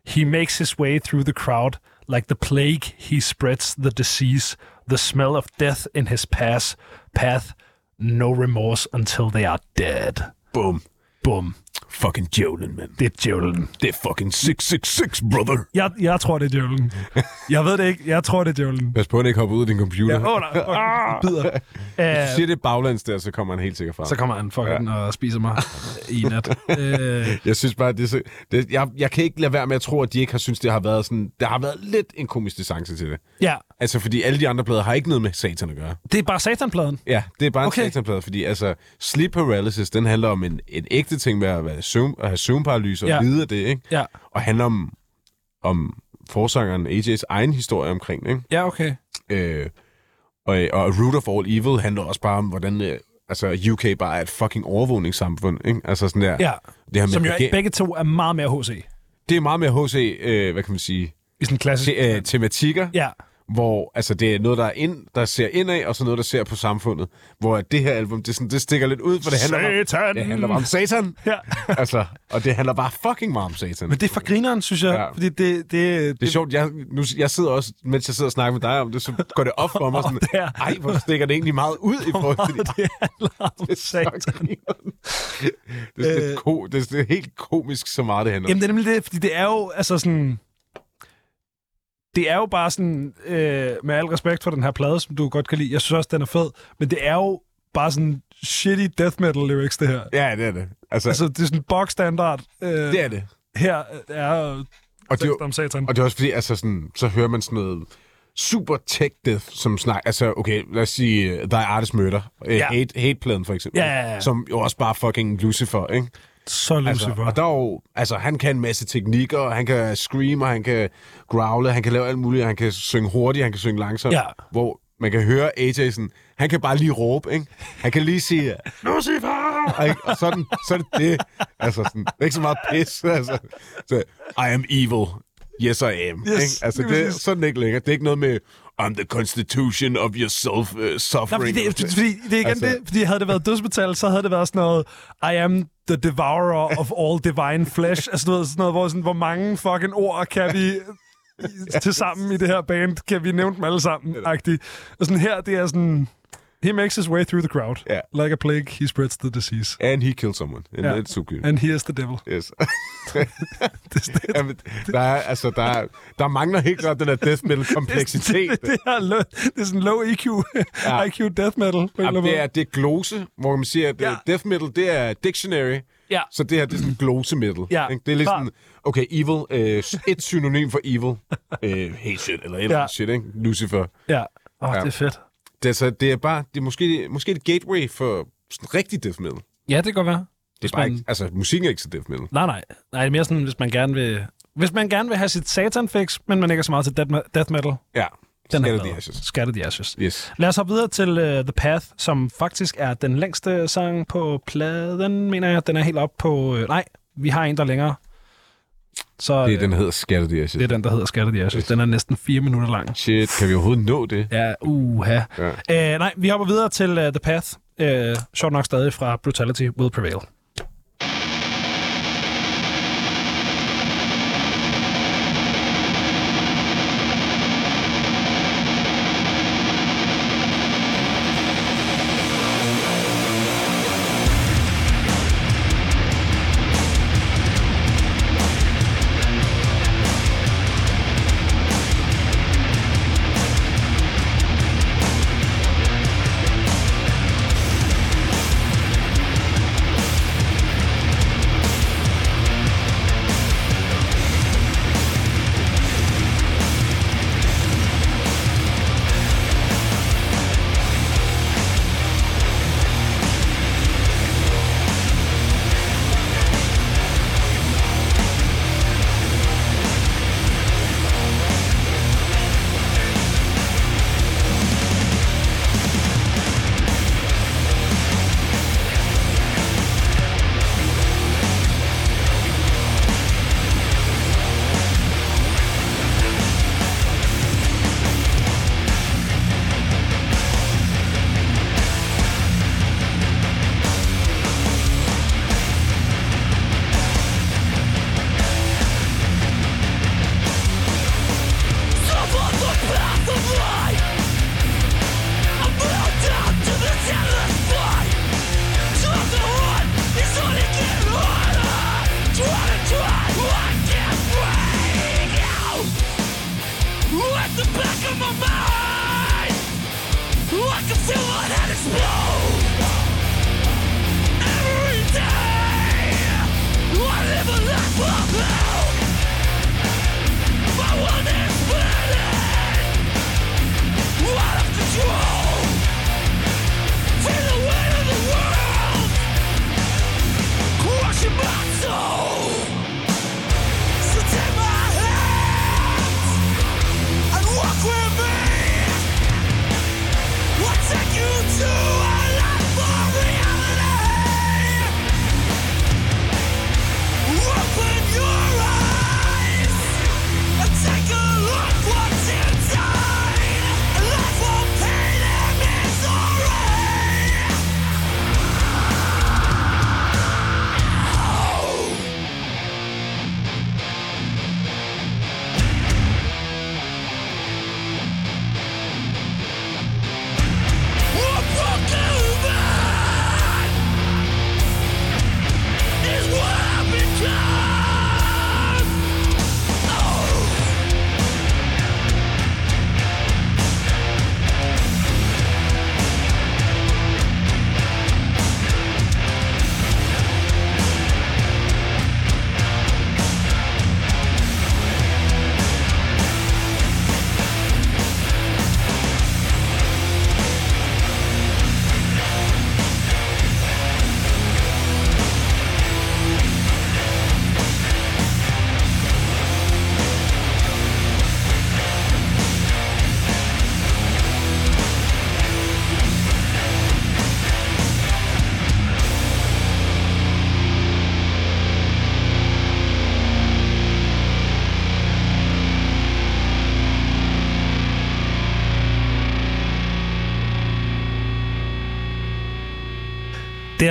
He makes his way through the crowd, like the plague he spreads the disease, the smell of death in his path, path, no remorse until they are dead. Boom. Bum. Fucking djævlen, mand. Det er djævlen. Det er fucking 666, brother. Jeg, jeg tror, det er djævlen. Jeg ved det ikke. Jeg tror, det er djævlen. Pas på, at ikke hopper ud af din computer. Åh, oh, nej. *laughs* Oh, bider. Hvis du siger det baglands der, så kommer han helt sikkert frem. Så kommer han fucking ja. og spiser mig i nat. *laughs* øh, Jeg synes bare, det er så, det, jeg, jeg kan ikke lade være med at tro, at de ikke har synes det har været sådan... Der har været lidt en komisk distance til det. ja, Altså, fordi alle de andre plader har ikke noget med satan at gøre. det er bare satanpladen. Ja, det er bare en Okay. okay. satanplade, fordi altså, sleep paralysis, den handler om en, en ægte ting med at, være søvn, at have søvnparalyse og Ja. lide af det, ikke? Ja, Og handler om, om forsangeren AJ's egen historie omkring det, ikke? ja okay. Øh, og, og Root of All Evil handler også bare om, hvordan øh, altså, UK bare er et fucking overvågningssamfund, ikke? Altså sådan der... Ja, det her med som jo begge to er meget mere HC. Det er meget mere HC, øh, hvad kan man sige, I sådan en klassisk... te- øh, tematikker, Ja, hvor altså, det er noget, der, er ind, der ser indad, og så noget, der ser på samfundet. Hvor at det her album, det, er sådan, det stikker lidt ud, for det handler, om, Satan! det handler bare om satan. *laughs* Ja. altså, og det handler bare fucking meget om satan. Men det er for grineren, synes jeg. Ja. Fordi det... det, det er sjovt, jeg, nu, jeg sidder også, mens jeg sidder og snakker med dig om det, så går det op for mig *laughs* sådan, det er- ej, hvor stikker det egentlig meget ud i forhold til det handler om *laughs* det er satan. det, er sådan lidt ko, det, er, det er helt komisk, så meget det handler om. Jamen, det er nemlig det, fordi det er jo, altså sådan... Det er jo bare sådan, øh, med al respekt for den her plade, som du godt kan lide, jeg synes også, den er fed, men det er jo bare sådan shitty death metal lyrics, det her. Ja, det er det. Altså, Altså, det er sådan box standard. Øh, det er det. Her er Og det, er om satan. Og det er også fordi, altså sådan, så hører man sådan noget super tech death, som snak, altså okay, lad os sige uh, Thy Artist Murder, uh, ja. hate, hate-pladen for eksempel, Ja, ja, ja. som jo også bare fucking Lucifer, ikke? Så Altså, Lucifer. og der er jo, altså han kan en masse teknikker, og han kan scream, og han kan growle, han kan lave alt muligt, han kan synge hurtigt, han kan synge langsomt, Ja. hvor man kan høre AJ sådan, han kan bare lige råbe, ikke? Han kan lige sige, Lucifer! Ikke? Og sådan, så er det det. Altså sådan, det er ikke så meget pis. Altså, så, I am evil. Yes, I am. Yes, ikke? Altså, det er sådan ikke længere. Det er ikke noget med, I'm the constitution of your self uh, suffering. fordi det, fordi det er igen altså, det, fordi havde det været dødsmetal, så havde det været sådan noget, I am the devourer of all divine flesh. Altså du ved, sådan noget, hvor, sådan, hvor mange fucking ord kan vi *laughs* til sammen i det her band, kan vi nævne dem alle sammen, agtigt. Og sådan her, det er sådan, he makes his way through the crowd. Ja. Like a plague, he spreads the disease. And he killed someone. And yeah. it's so good. And he is the devil. Yes. *laughs* *laughs* Jamen, der, er, altså, der, der mangler helt klart den der death metal kompleksitet. det, det, er, lo- det er sådan low EQ, Ja. *laughs* IQ death metal. Jamen, det, er, det er glose, hvor man siger, at Ja. ja. death metal, det er dictionary. Ja. Så det her, det er sådan glose metal. Ja, ikke? Det er lidt sådan, okay, evil, øh, et synonym for evil. øh, hey shit, eller et Ja. shit, ikke? Lucifer. Ja, oh, Ja. det er fedt. Det er, så, det er bare, det er måske, måske et gateway for sådan rigtig death metal. Ja, det kan godt være. Det er bare man- ikke, altså, musikken er ikke så death metal. Nej, nej. Nej, det er mere sådan, hvis man gerne vil... Hvis man gerne vil have sit satan-fix, men man ikke er så meget til death, me- death metal, Ja, den Scatter er the. Ashes. Scatter the Ashes. Yes. Lad os hoppe videre til uh, The Path, som faktisk er den længste sang på pladen, mener jeg. Den er helt op på... Øh, nej, vi har en, der er længere. Så Det er øh, den, der hedder Scatter the Ashes. det er den, der hedder Scatter the Ashes. Den er næsten fire minutter lang. Shit, kan vi overhovedet nå det? Ja, uha. Ja. Uh, nej, vi hopper videre til uh, The Path. Uh, sjovt nok stadig fra Brutality Will Prevail.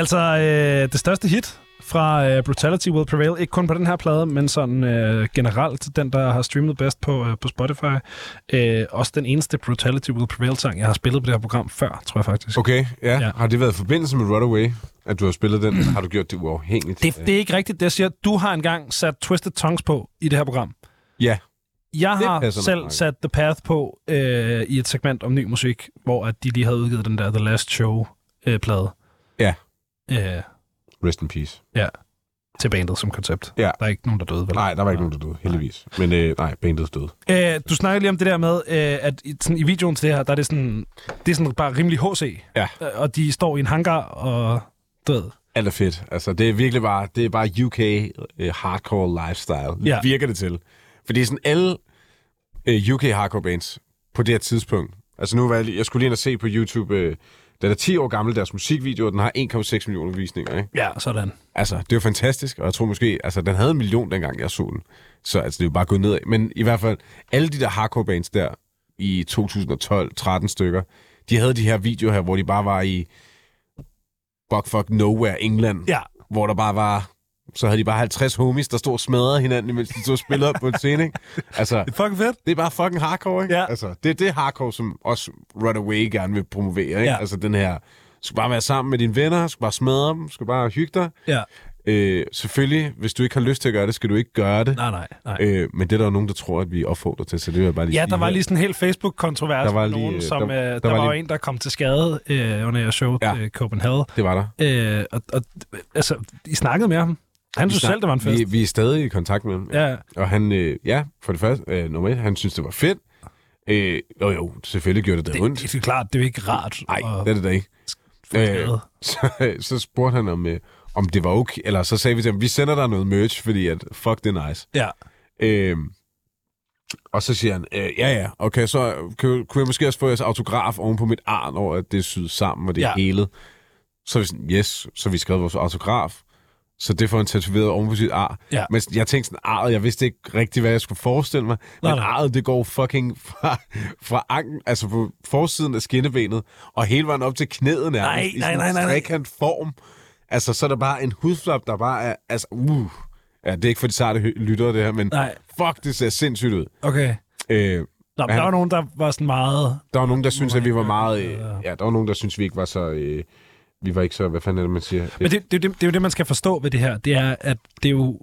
Altså øh, det største hit fra øh, Brutality Will Prevail. Ikke kun på den her plade, men sådan øh, generelt den, der har streamet bedst på, øh, på Spotify. Øh, også den eneste Brutality Will Prevail-sang, jeg har spillet på det her program før, tror jeg faktisk. Okay, ja. Ja. Har det været i forbindelse med Runaway, at du har spillet den? har du gjort det uafhængigt? Det, det er ikke rigtigt. Det jeg siger, du har engang sat Twisted Tongues på i det her program. Ja. Jeg Det har selv nok. sat The Path på øh, i et segment om ny musik, hvor at de lige havde udgivet den der The Last Show-plade. Ja. Øh, Rest in peace. til bandet som koncept. Ja. Der er ikke nogen, der døde, vel? Nej, der var ikke nogen, der døde, heldigvis. Men øh, nej, bandet døde. Øh, du snakker lige om det der med, øh, at i, sådan, i videoen til det her, der er det sådan, det er sådan bare rimelig HC. Ja. Øh, Og de står i en hangar og død. Alt er fedt. Altså, det er virkelig bare, det er bare UK uh, hardcore lifestyle. Ja. Ja. Virker det til. Fordi sådan alle uh, UK hardcore bands på det her tidspunkt, altså nu var jeg, jeg skulle lige ind og se på YouTube, uh, den er 10 år gammel, deres musikvideo, og den har 1,6 millioner visninger, ikke? Ja, sådan. Altså, det er jo fantastisk, og jeg tror måske, altså, den havde en million, dengang jeg så den. Så altså, det er jo bare gået nedad. Men i hvert fald, alle de der hardcore bands der, i 2012, 13 stykker, de havde de her videoer her, hvor de bare var i fuck nowhere, England. Ja. Hvor der bare var, så havde de bare 50 homies, der stod og smadrede hinanden, imens de stod og spillede op på en scene, ikke? Altså, Det er fucking fedt. det er bare fucking hardcore, ikke? Ja. Altså, det er det hardcore, som også Runaway gerne vil promovere, ikke? Ja. Altså, den her, du skal bare være sammen med dine venner, du skal bare smadre dem, du skal bare hygge dig. Ja. Øh, selvfølgelig, hvis du ikke har lyst til at gøre det, skal du ikke gøre det. Nej, nej, nej. Øh, men det er der jo nogen, der tror, at vi opfordrer til, så det vil jeg bare lige Ja, der var her. lige sådan en helt Facebook-kontrovers Der var lige, nogen, øh, som... der- Der, der der, var var, lige- en, der kom til skade øh, under jeres show Ja. til Copenhagen. Det var der. Øh, og, og, altså, I snakkede med ham. Han synes selv, det var en fest. Vi, vi er stadig i kontakt med ham. Ja, Og han, øh, ja, for det første, øh, nummer et, han synes, det var fedt. Øh, jo, jo, selvfølgelig gjorde det da det, ondt. det, er klart, det er ikke rart. Nej, det er det da ikke. skade. *laughs* så, så spurgte han, om, øh, om det var okay. Eller så sagde vi til ham, vi sender dig noget merch, fordi at, fuck, det er nice. Ja. Øh, og så siger han, øh, ja ja, okay, så kunne, kunne jeg måske også få jeres autograf oven på mit arm over, at det er syet sammen, og det er Ja. helet. Så er vi sådan, yes, så vi skrevet vores autograf. Så det får han tatoveret oven på sit ar. Ja. Men jeg tænkte sådan, arret, jeg vidste ikke rigtigt, hvad jeg skulle forestille mig. Nej, men nej. arret, det går fucking fra, fra anken, altså på forsiden af skinnebenet, og hele vejen op til knæet nærmest. Nej, i nej, sådan nej, nej, en nej. trekant form. Altså, så er der bare en hudflap, der bare er, altså, uh. Ja, det er ikke for de sarte lyttere, det her, men Nej, fuck, det ser sindssygt ud. okay. Øh, Nå, men han- der var nogen, der var sådan meget... der var nogen, der synes, at vi var meget... Øh, ja, der var nogen, der synes, vi ikke var så... Øh, vi var ikke så... Hvad fanden er det, man siger? Men det, det, det, det er jo det, man skal forstå ved det her. Det er, at det er jo,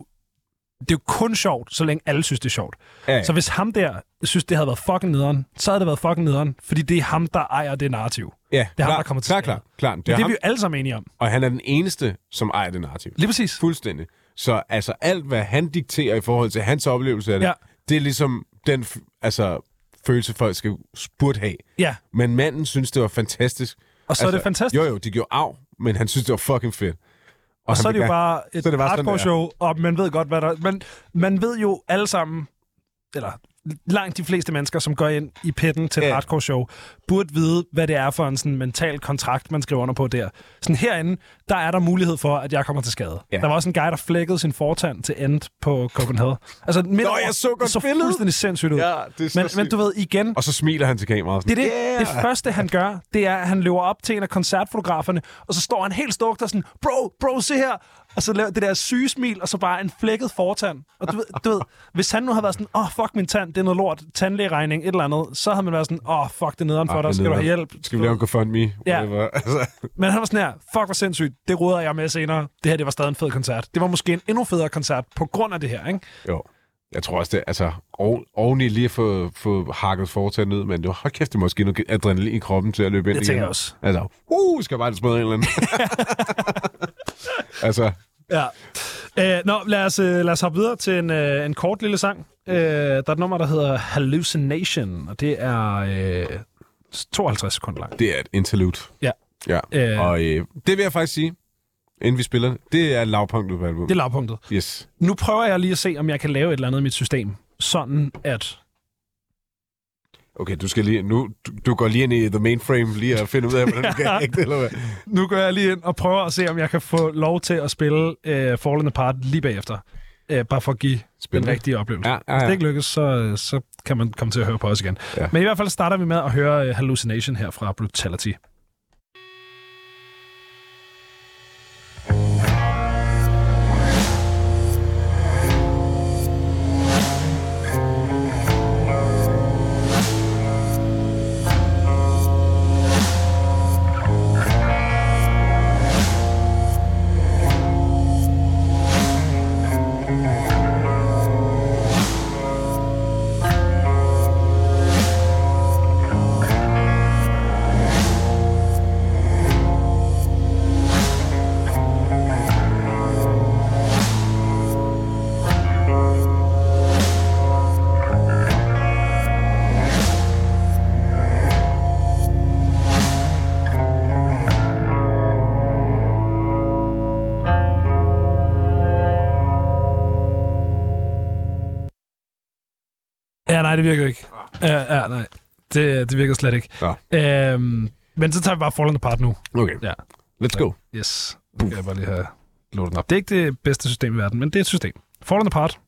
det er jo kun sjovt, så længe alle synes, det er sjovt. ja, ja. Så hvis ham der synes, det havde været fucking nederen, så havde det været fucking nederen, fordi det er ham, der ejer det narrativ. Ja, Det er ham, klar, der kommer til klar, klar, klar. Det Det er er ham, vi jo alle sammen enige om. og han er den eneste, som ejer det narrativ. Lige præcis. Fuldstændig. Så altså alt, hvad han dikterer i forhold til hans oplevelse af det, Ja. det er ligesom den altså, følelse, folk skal burde have. Ja, Men manden synes, det var fantastisk. Og så er det fantastisk. Jo, jo, de gjorde af, men han synes, det var fucking fedt. Og så han er det jo bare et så er det bare sådan, hardcore det er. show, og man ved godt, hvad der... Man, man ved jo alle sammen, eller langt de fleste mennesker, som går ind i pitten til et Ja. hardcore show, burde vide, hvad det er for en sådan mental kontrakt, man skriver under på der. Sådan herinde, der er der mulighed for, at jeg kommer til skade. Ja. Der var også en guy, der flækkede sin fortand til end på Copenhagen. Altså, midt Nå, jeg så godt så billedet. fuldstændig sindssygt ud. Ja, det er så men, men sygt. du ved, igen, Og så smiler han til kameraet. det er Sådan, det. Yeah! Det første, han gør, det er, at han løber op til en af koncertfotograferne, og så står han helt stugt og sådan, bro, bro, se her. Og så laver det der syge smil, og så bare en flækket fortand. Og du ved, du ved hvis han nu havde været sådan, åh, oh, fuck min tand, det er noget lort, tandlægeregning, et eller andet, så havde man været sådan, åh, oh, fuck, det er nederen for Ah, dig, skal du have hjælp? Skal vi lave en GoFundMe? Ja. *laughs* Altså, Men han var sådan her, fuck, hvor sindssygt, det råder jeg med senere. Det her, det var stadig en fed koncert. Det var måske en endnu federe koncert på grund af det her, ikke? jo. Jeg tror også, det altså, oven, oveni lige at få, få hakket fortaget ned, men det var, hold kæft, det måske noget adrenalin i kroppen til at løbe ind Det tænker jeg også. Altså, uh, skal jeg bare smadre en eller anden. *laughs* altså, Ja. Øh, nå, lad os, øh, lad os hoppe videre til en, øh, en kort lille sang. Øh, der er et nummer, der hedder Hallucination, og det er øh, 52 sekunder langt. det er et interlude. Ja. Ja, Øh. og øh, det vil jeg faktisk sige, inden vi spiller det, det er lavpunktet på albumet. Det er lavpunktet. Yes. Nu prøver jeg lige at se, om jeg kan lave et eller andet i mit system, sådan at... Okay, du skal lige, nu, du, du går lige ind i the mainframe lige og finde ud af, hvordan du kan *laughs* ægte, eller hvad? Nu går jeg lige ind og prøver at se, om jeg kan få lov til at spille øh, Fallen Apart lige bagefter. Øh, bare for at give den Spændende. rigtige oplevelse. Ja, ja, Hvis det ja. ikke lykkes, så, så kan man komme til at høre på os igen. Ja. Men i hvert fald starter vi med at høre øh, Hallucination her fra Brutality. Det virker ikke. Ja, ja nej. Det, det virker slet ikke. Nå. Øhm, men så tager vi bare Fallen Apart nu. Okay, Ja. let's go. Yes. Nu kan jeg bare lige have den op. Det er ikke det bedste system i verden, men det er et system. Fallen Apart.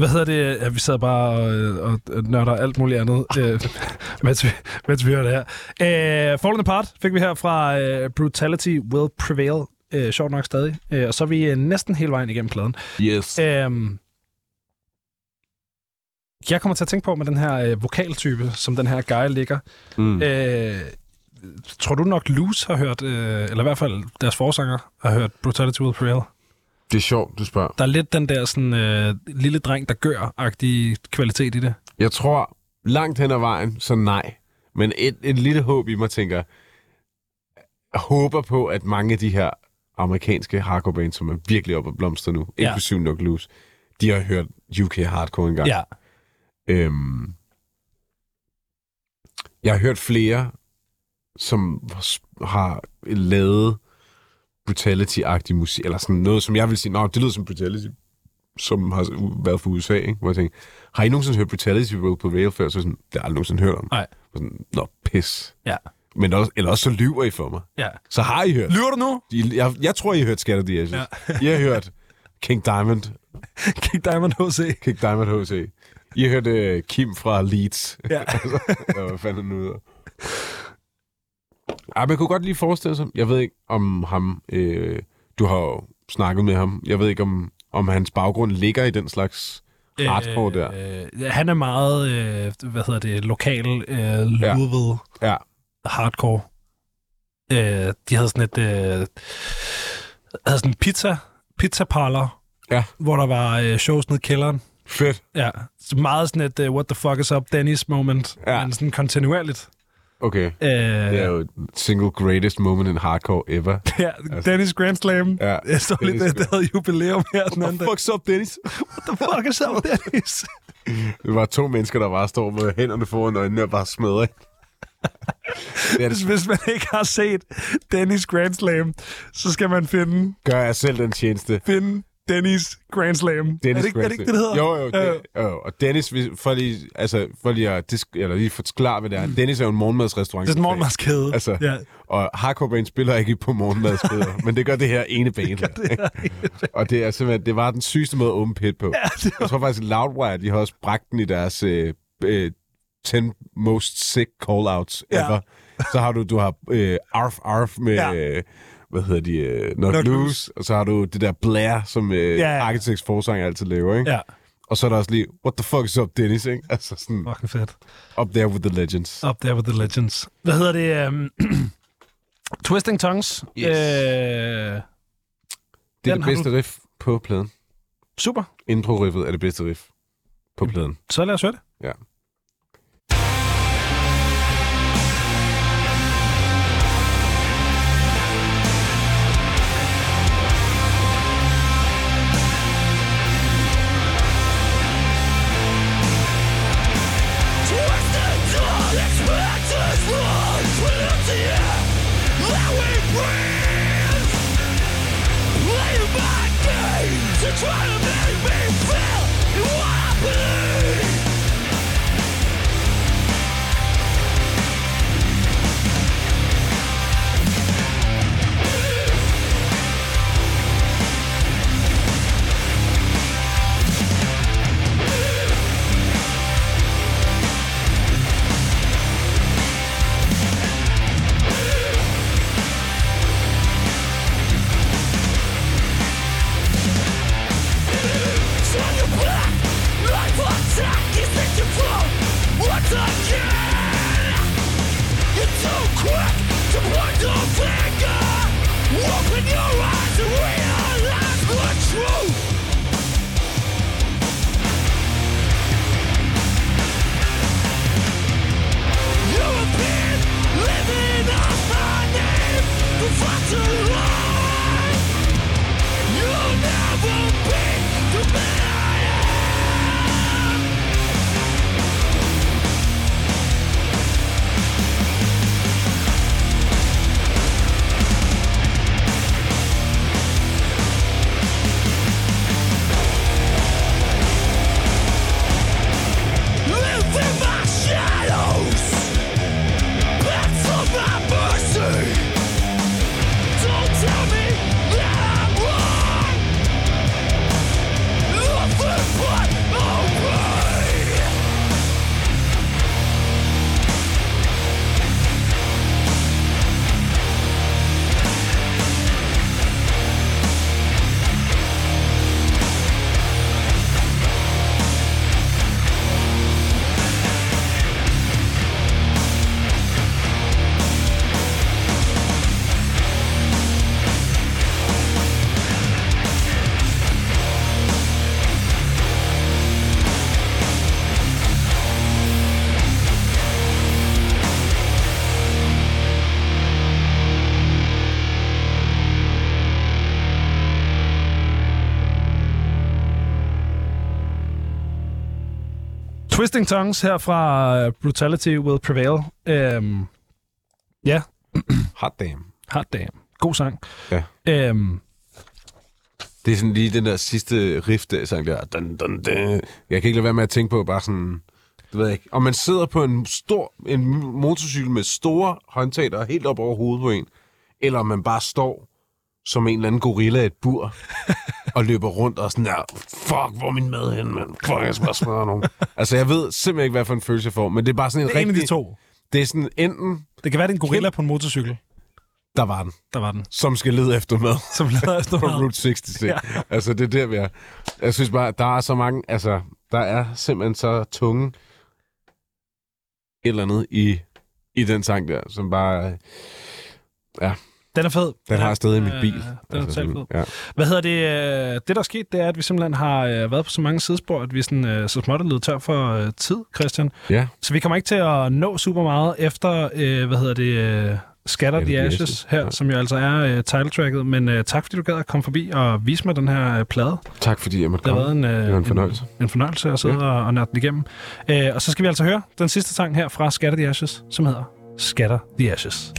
Hvad hedder det? Ja, vi sad bare og, og, og nørder alt muligt andet, øh, *laughs* mens, vi, mens vi hørte det her. Øh, Fallen Apart fik vi her fra øh, Brutality Will Prevail. Øh, sjovt nok stadig. Øh, og så er vi øh, næsten hele vejen igennem pladen. Yes. Øhm, jeg kommer til at tænke på med den her øh, vokaltype, som den her guy ligger. Mm. Øh, tror du nok Loose har hørt, øh, eller i hvert fald deres forsanger har hørt Brutality Will Prevail? Det er sjovt, du spørger. Der er lidt den der sådan, øh, lille dreng, der gør-agtige kvalitet i det. Jeg tror langt hen ad vejen, så nej. Men et, et lille håb i mig tænker, jeg håber på, at mange af de her amerikanske hardcore bands, som er virkelig oppe at blomstre nu, Ja. inklusive Nok Loose, de har hørt UK hardcore engang. Ja. Øhm, jeg har hørt flere, som har lavet brutality-agtig musik, eller sådan noget, som jeg vil sige, nå, det lyder som brutality, som har været for USA, ikke? Hvor jeg tænker, har I nogensinde hørt Brutality på Rail før? Så sådan, det har jeg aldrig nogensinde hørt om. Nej. Sådan, Nå, pis. Ja. Men også, eller også så lyver I for mig. ja. Så har I hørt. Lyver du nu? I, jeg, jeg tror, I har hørt Scatter the Ashes. Ja. I har hørt King Diamond, *laughs* King Diamond HC. King Diamond H.C. I har hørt uh, Kim fra Leeds. Ja. ja, *laughs* hvad fanden nu hedder. Ja, man kunne godt lige forestille sig, jeg ved ikke om ham, øh, du har jo snakket med ham, jeg ved ikke om, om hans baggrund ligger i den slags hardcore der. Øh, han er meget, øh, hvad hedder det, lokal øh, Louisville Ja, hardcore. Øh, de havde sådan et øh, havde sådan en pizza, pizza parlor, Ja. hvor der var øh, shows nede i kælderen. fedt. Ja, så meget sådan et uh, what the fuck is up Dennis moment, Ja. ja. men sådan kontinuerligt. Okay. Øh, Det er jo single greatest moment in hardcore ever. *laughs* ja, Dennis Grand Slam. Ja. Jeg så lidt, Dennis det, det havde jubilæum her den anden dag. Fuck's up, Dennis. What the fuck is up, Dennis? *laughs* Det var to mennesker, der bare står med hænderne foran øjnene og bare smadrer. *laughs* det Hvis, det. hvis man ikke har set Dennis Grand Slam, så skal man finde, Gør jeg selv den tjeneste. finde Dennis Grand Slam. Dennis er, det, ikke- er det ikke det, det hedder? Jo, jo. Ja. Det, jo. Og Dennis, for lige, altså, for lige at disk, eller lige forklare, hvad det er. Dennis er jo en morgenmadsrestaurant. Det er en morgenmadskæde. Altså, Ja. Og hardcore band spiller ikke på morgenmadskæder, *laughs* men det gør det her ene band. her, ikke? og det er simpelthen, det var den sygeste måde at åbne pit på. Ja, det Jeg tror faktisk, Loudwire, de har også bragt den i deres øh, øh, 10 most sick call-outs Ja. ever. Så har du, du har øh, Arf Arf med, Ja. ja. øh, hvad hedder de, øh, Not, Not Loose, Loose. og så har du det der Blair, som øh, Ja. Architects forsang altid laver, ikke? Ja, Og så er der også lige, what the fuck is up, Dennis, ikke? Altså sådan, fucking fedt. up there with the legends. Up there with the legends. Hvad hedder det? Um, *clears throat* Twisting Tongues. Yes. Øh, Det er det bedste riff på pladen. super. Intro-riffet er det bedste riff på pladen. Så lad os høre det. Ja. Twisting Tongues her fra øh, Brutality Will Prevail. Øhm, ja, *clears throat* Hot damn. hot damn. God sang. Ja. Øhm, Det er sådan lige den der sidste riff der, sang der. Dun, dun, dun. Jeg kan ikke lade være med at tænke på bare sådan... Det ved jeg ikke. Om man sidder på en stor en motorcykel med store håndtag, der er helt op over hovedet på en, eller om man bare står som en eller anden gorilla i et bur, *laughs* og løber rundt og sådan der, fuck, hvor er min mad hen, mand? Fuck, jeg skal bare nogen. *laughs* altså, jeg ved simpelthen ikke, hvad for en følelse jeg får, men det er bare sådan en det er en rigtig... af de to. Det er sådan enten, Det kan være, det er en gorilla på en motorcykel. der var den, Der var den. som skal lede efter mad. *laughs* Som lader efter på mad. Route 66. Ja. Altså, det er der, vi er. Jeg synes bare, der er så mange... Altså, der er simpelthen så tunge et eller andet i, i den sang der, som bare... Ja, Den er fed. den har jeg stadig i min Øh, bil. Den er altså, fed. ja. Hvad hedder det? øh, Det, der er sket, det er, at vi simpelthen har øh, været på så mange sidespor, at vi sådan, øh, så småt er løbet tør for øh, tid, Christian. ja. Så vi kommer ikke til at nå super meget efter, øh, hvad hedder det, øh, Scatter the Ashes her, ja. som jo altså er øh, titletracket. Men øh, tak, fordi du gad at komme forbi og vise mig den her øh, plade. Tak fordi jeg måtte Det har komme. været en, øh, Det var en fornøjelse. En, en fornøjelse at sidde ja. og, og nørde den igennem. Øh, og så skal vi altså høre den sidste sang her fra Scatter the Ashes, som hedder Scatter the Ashes.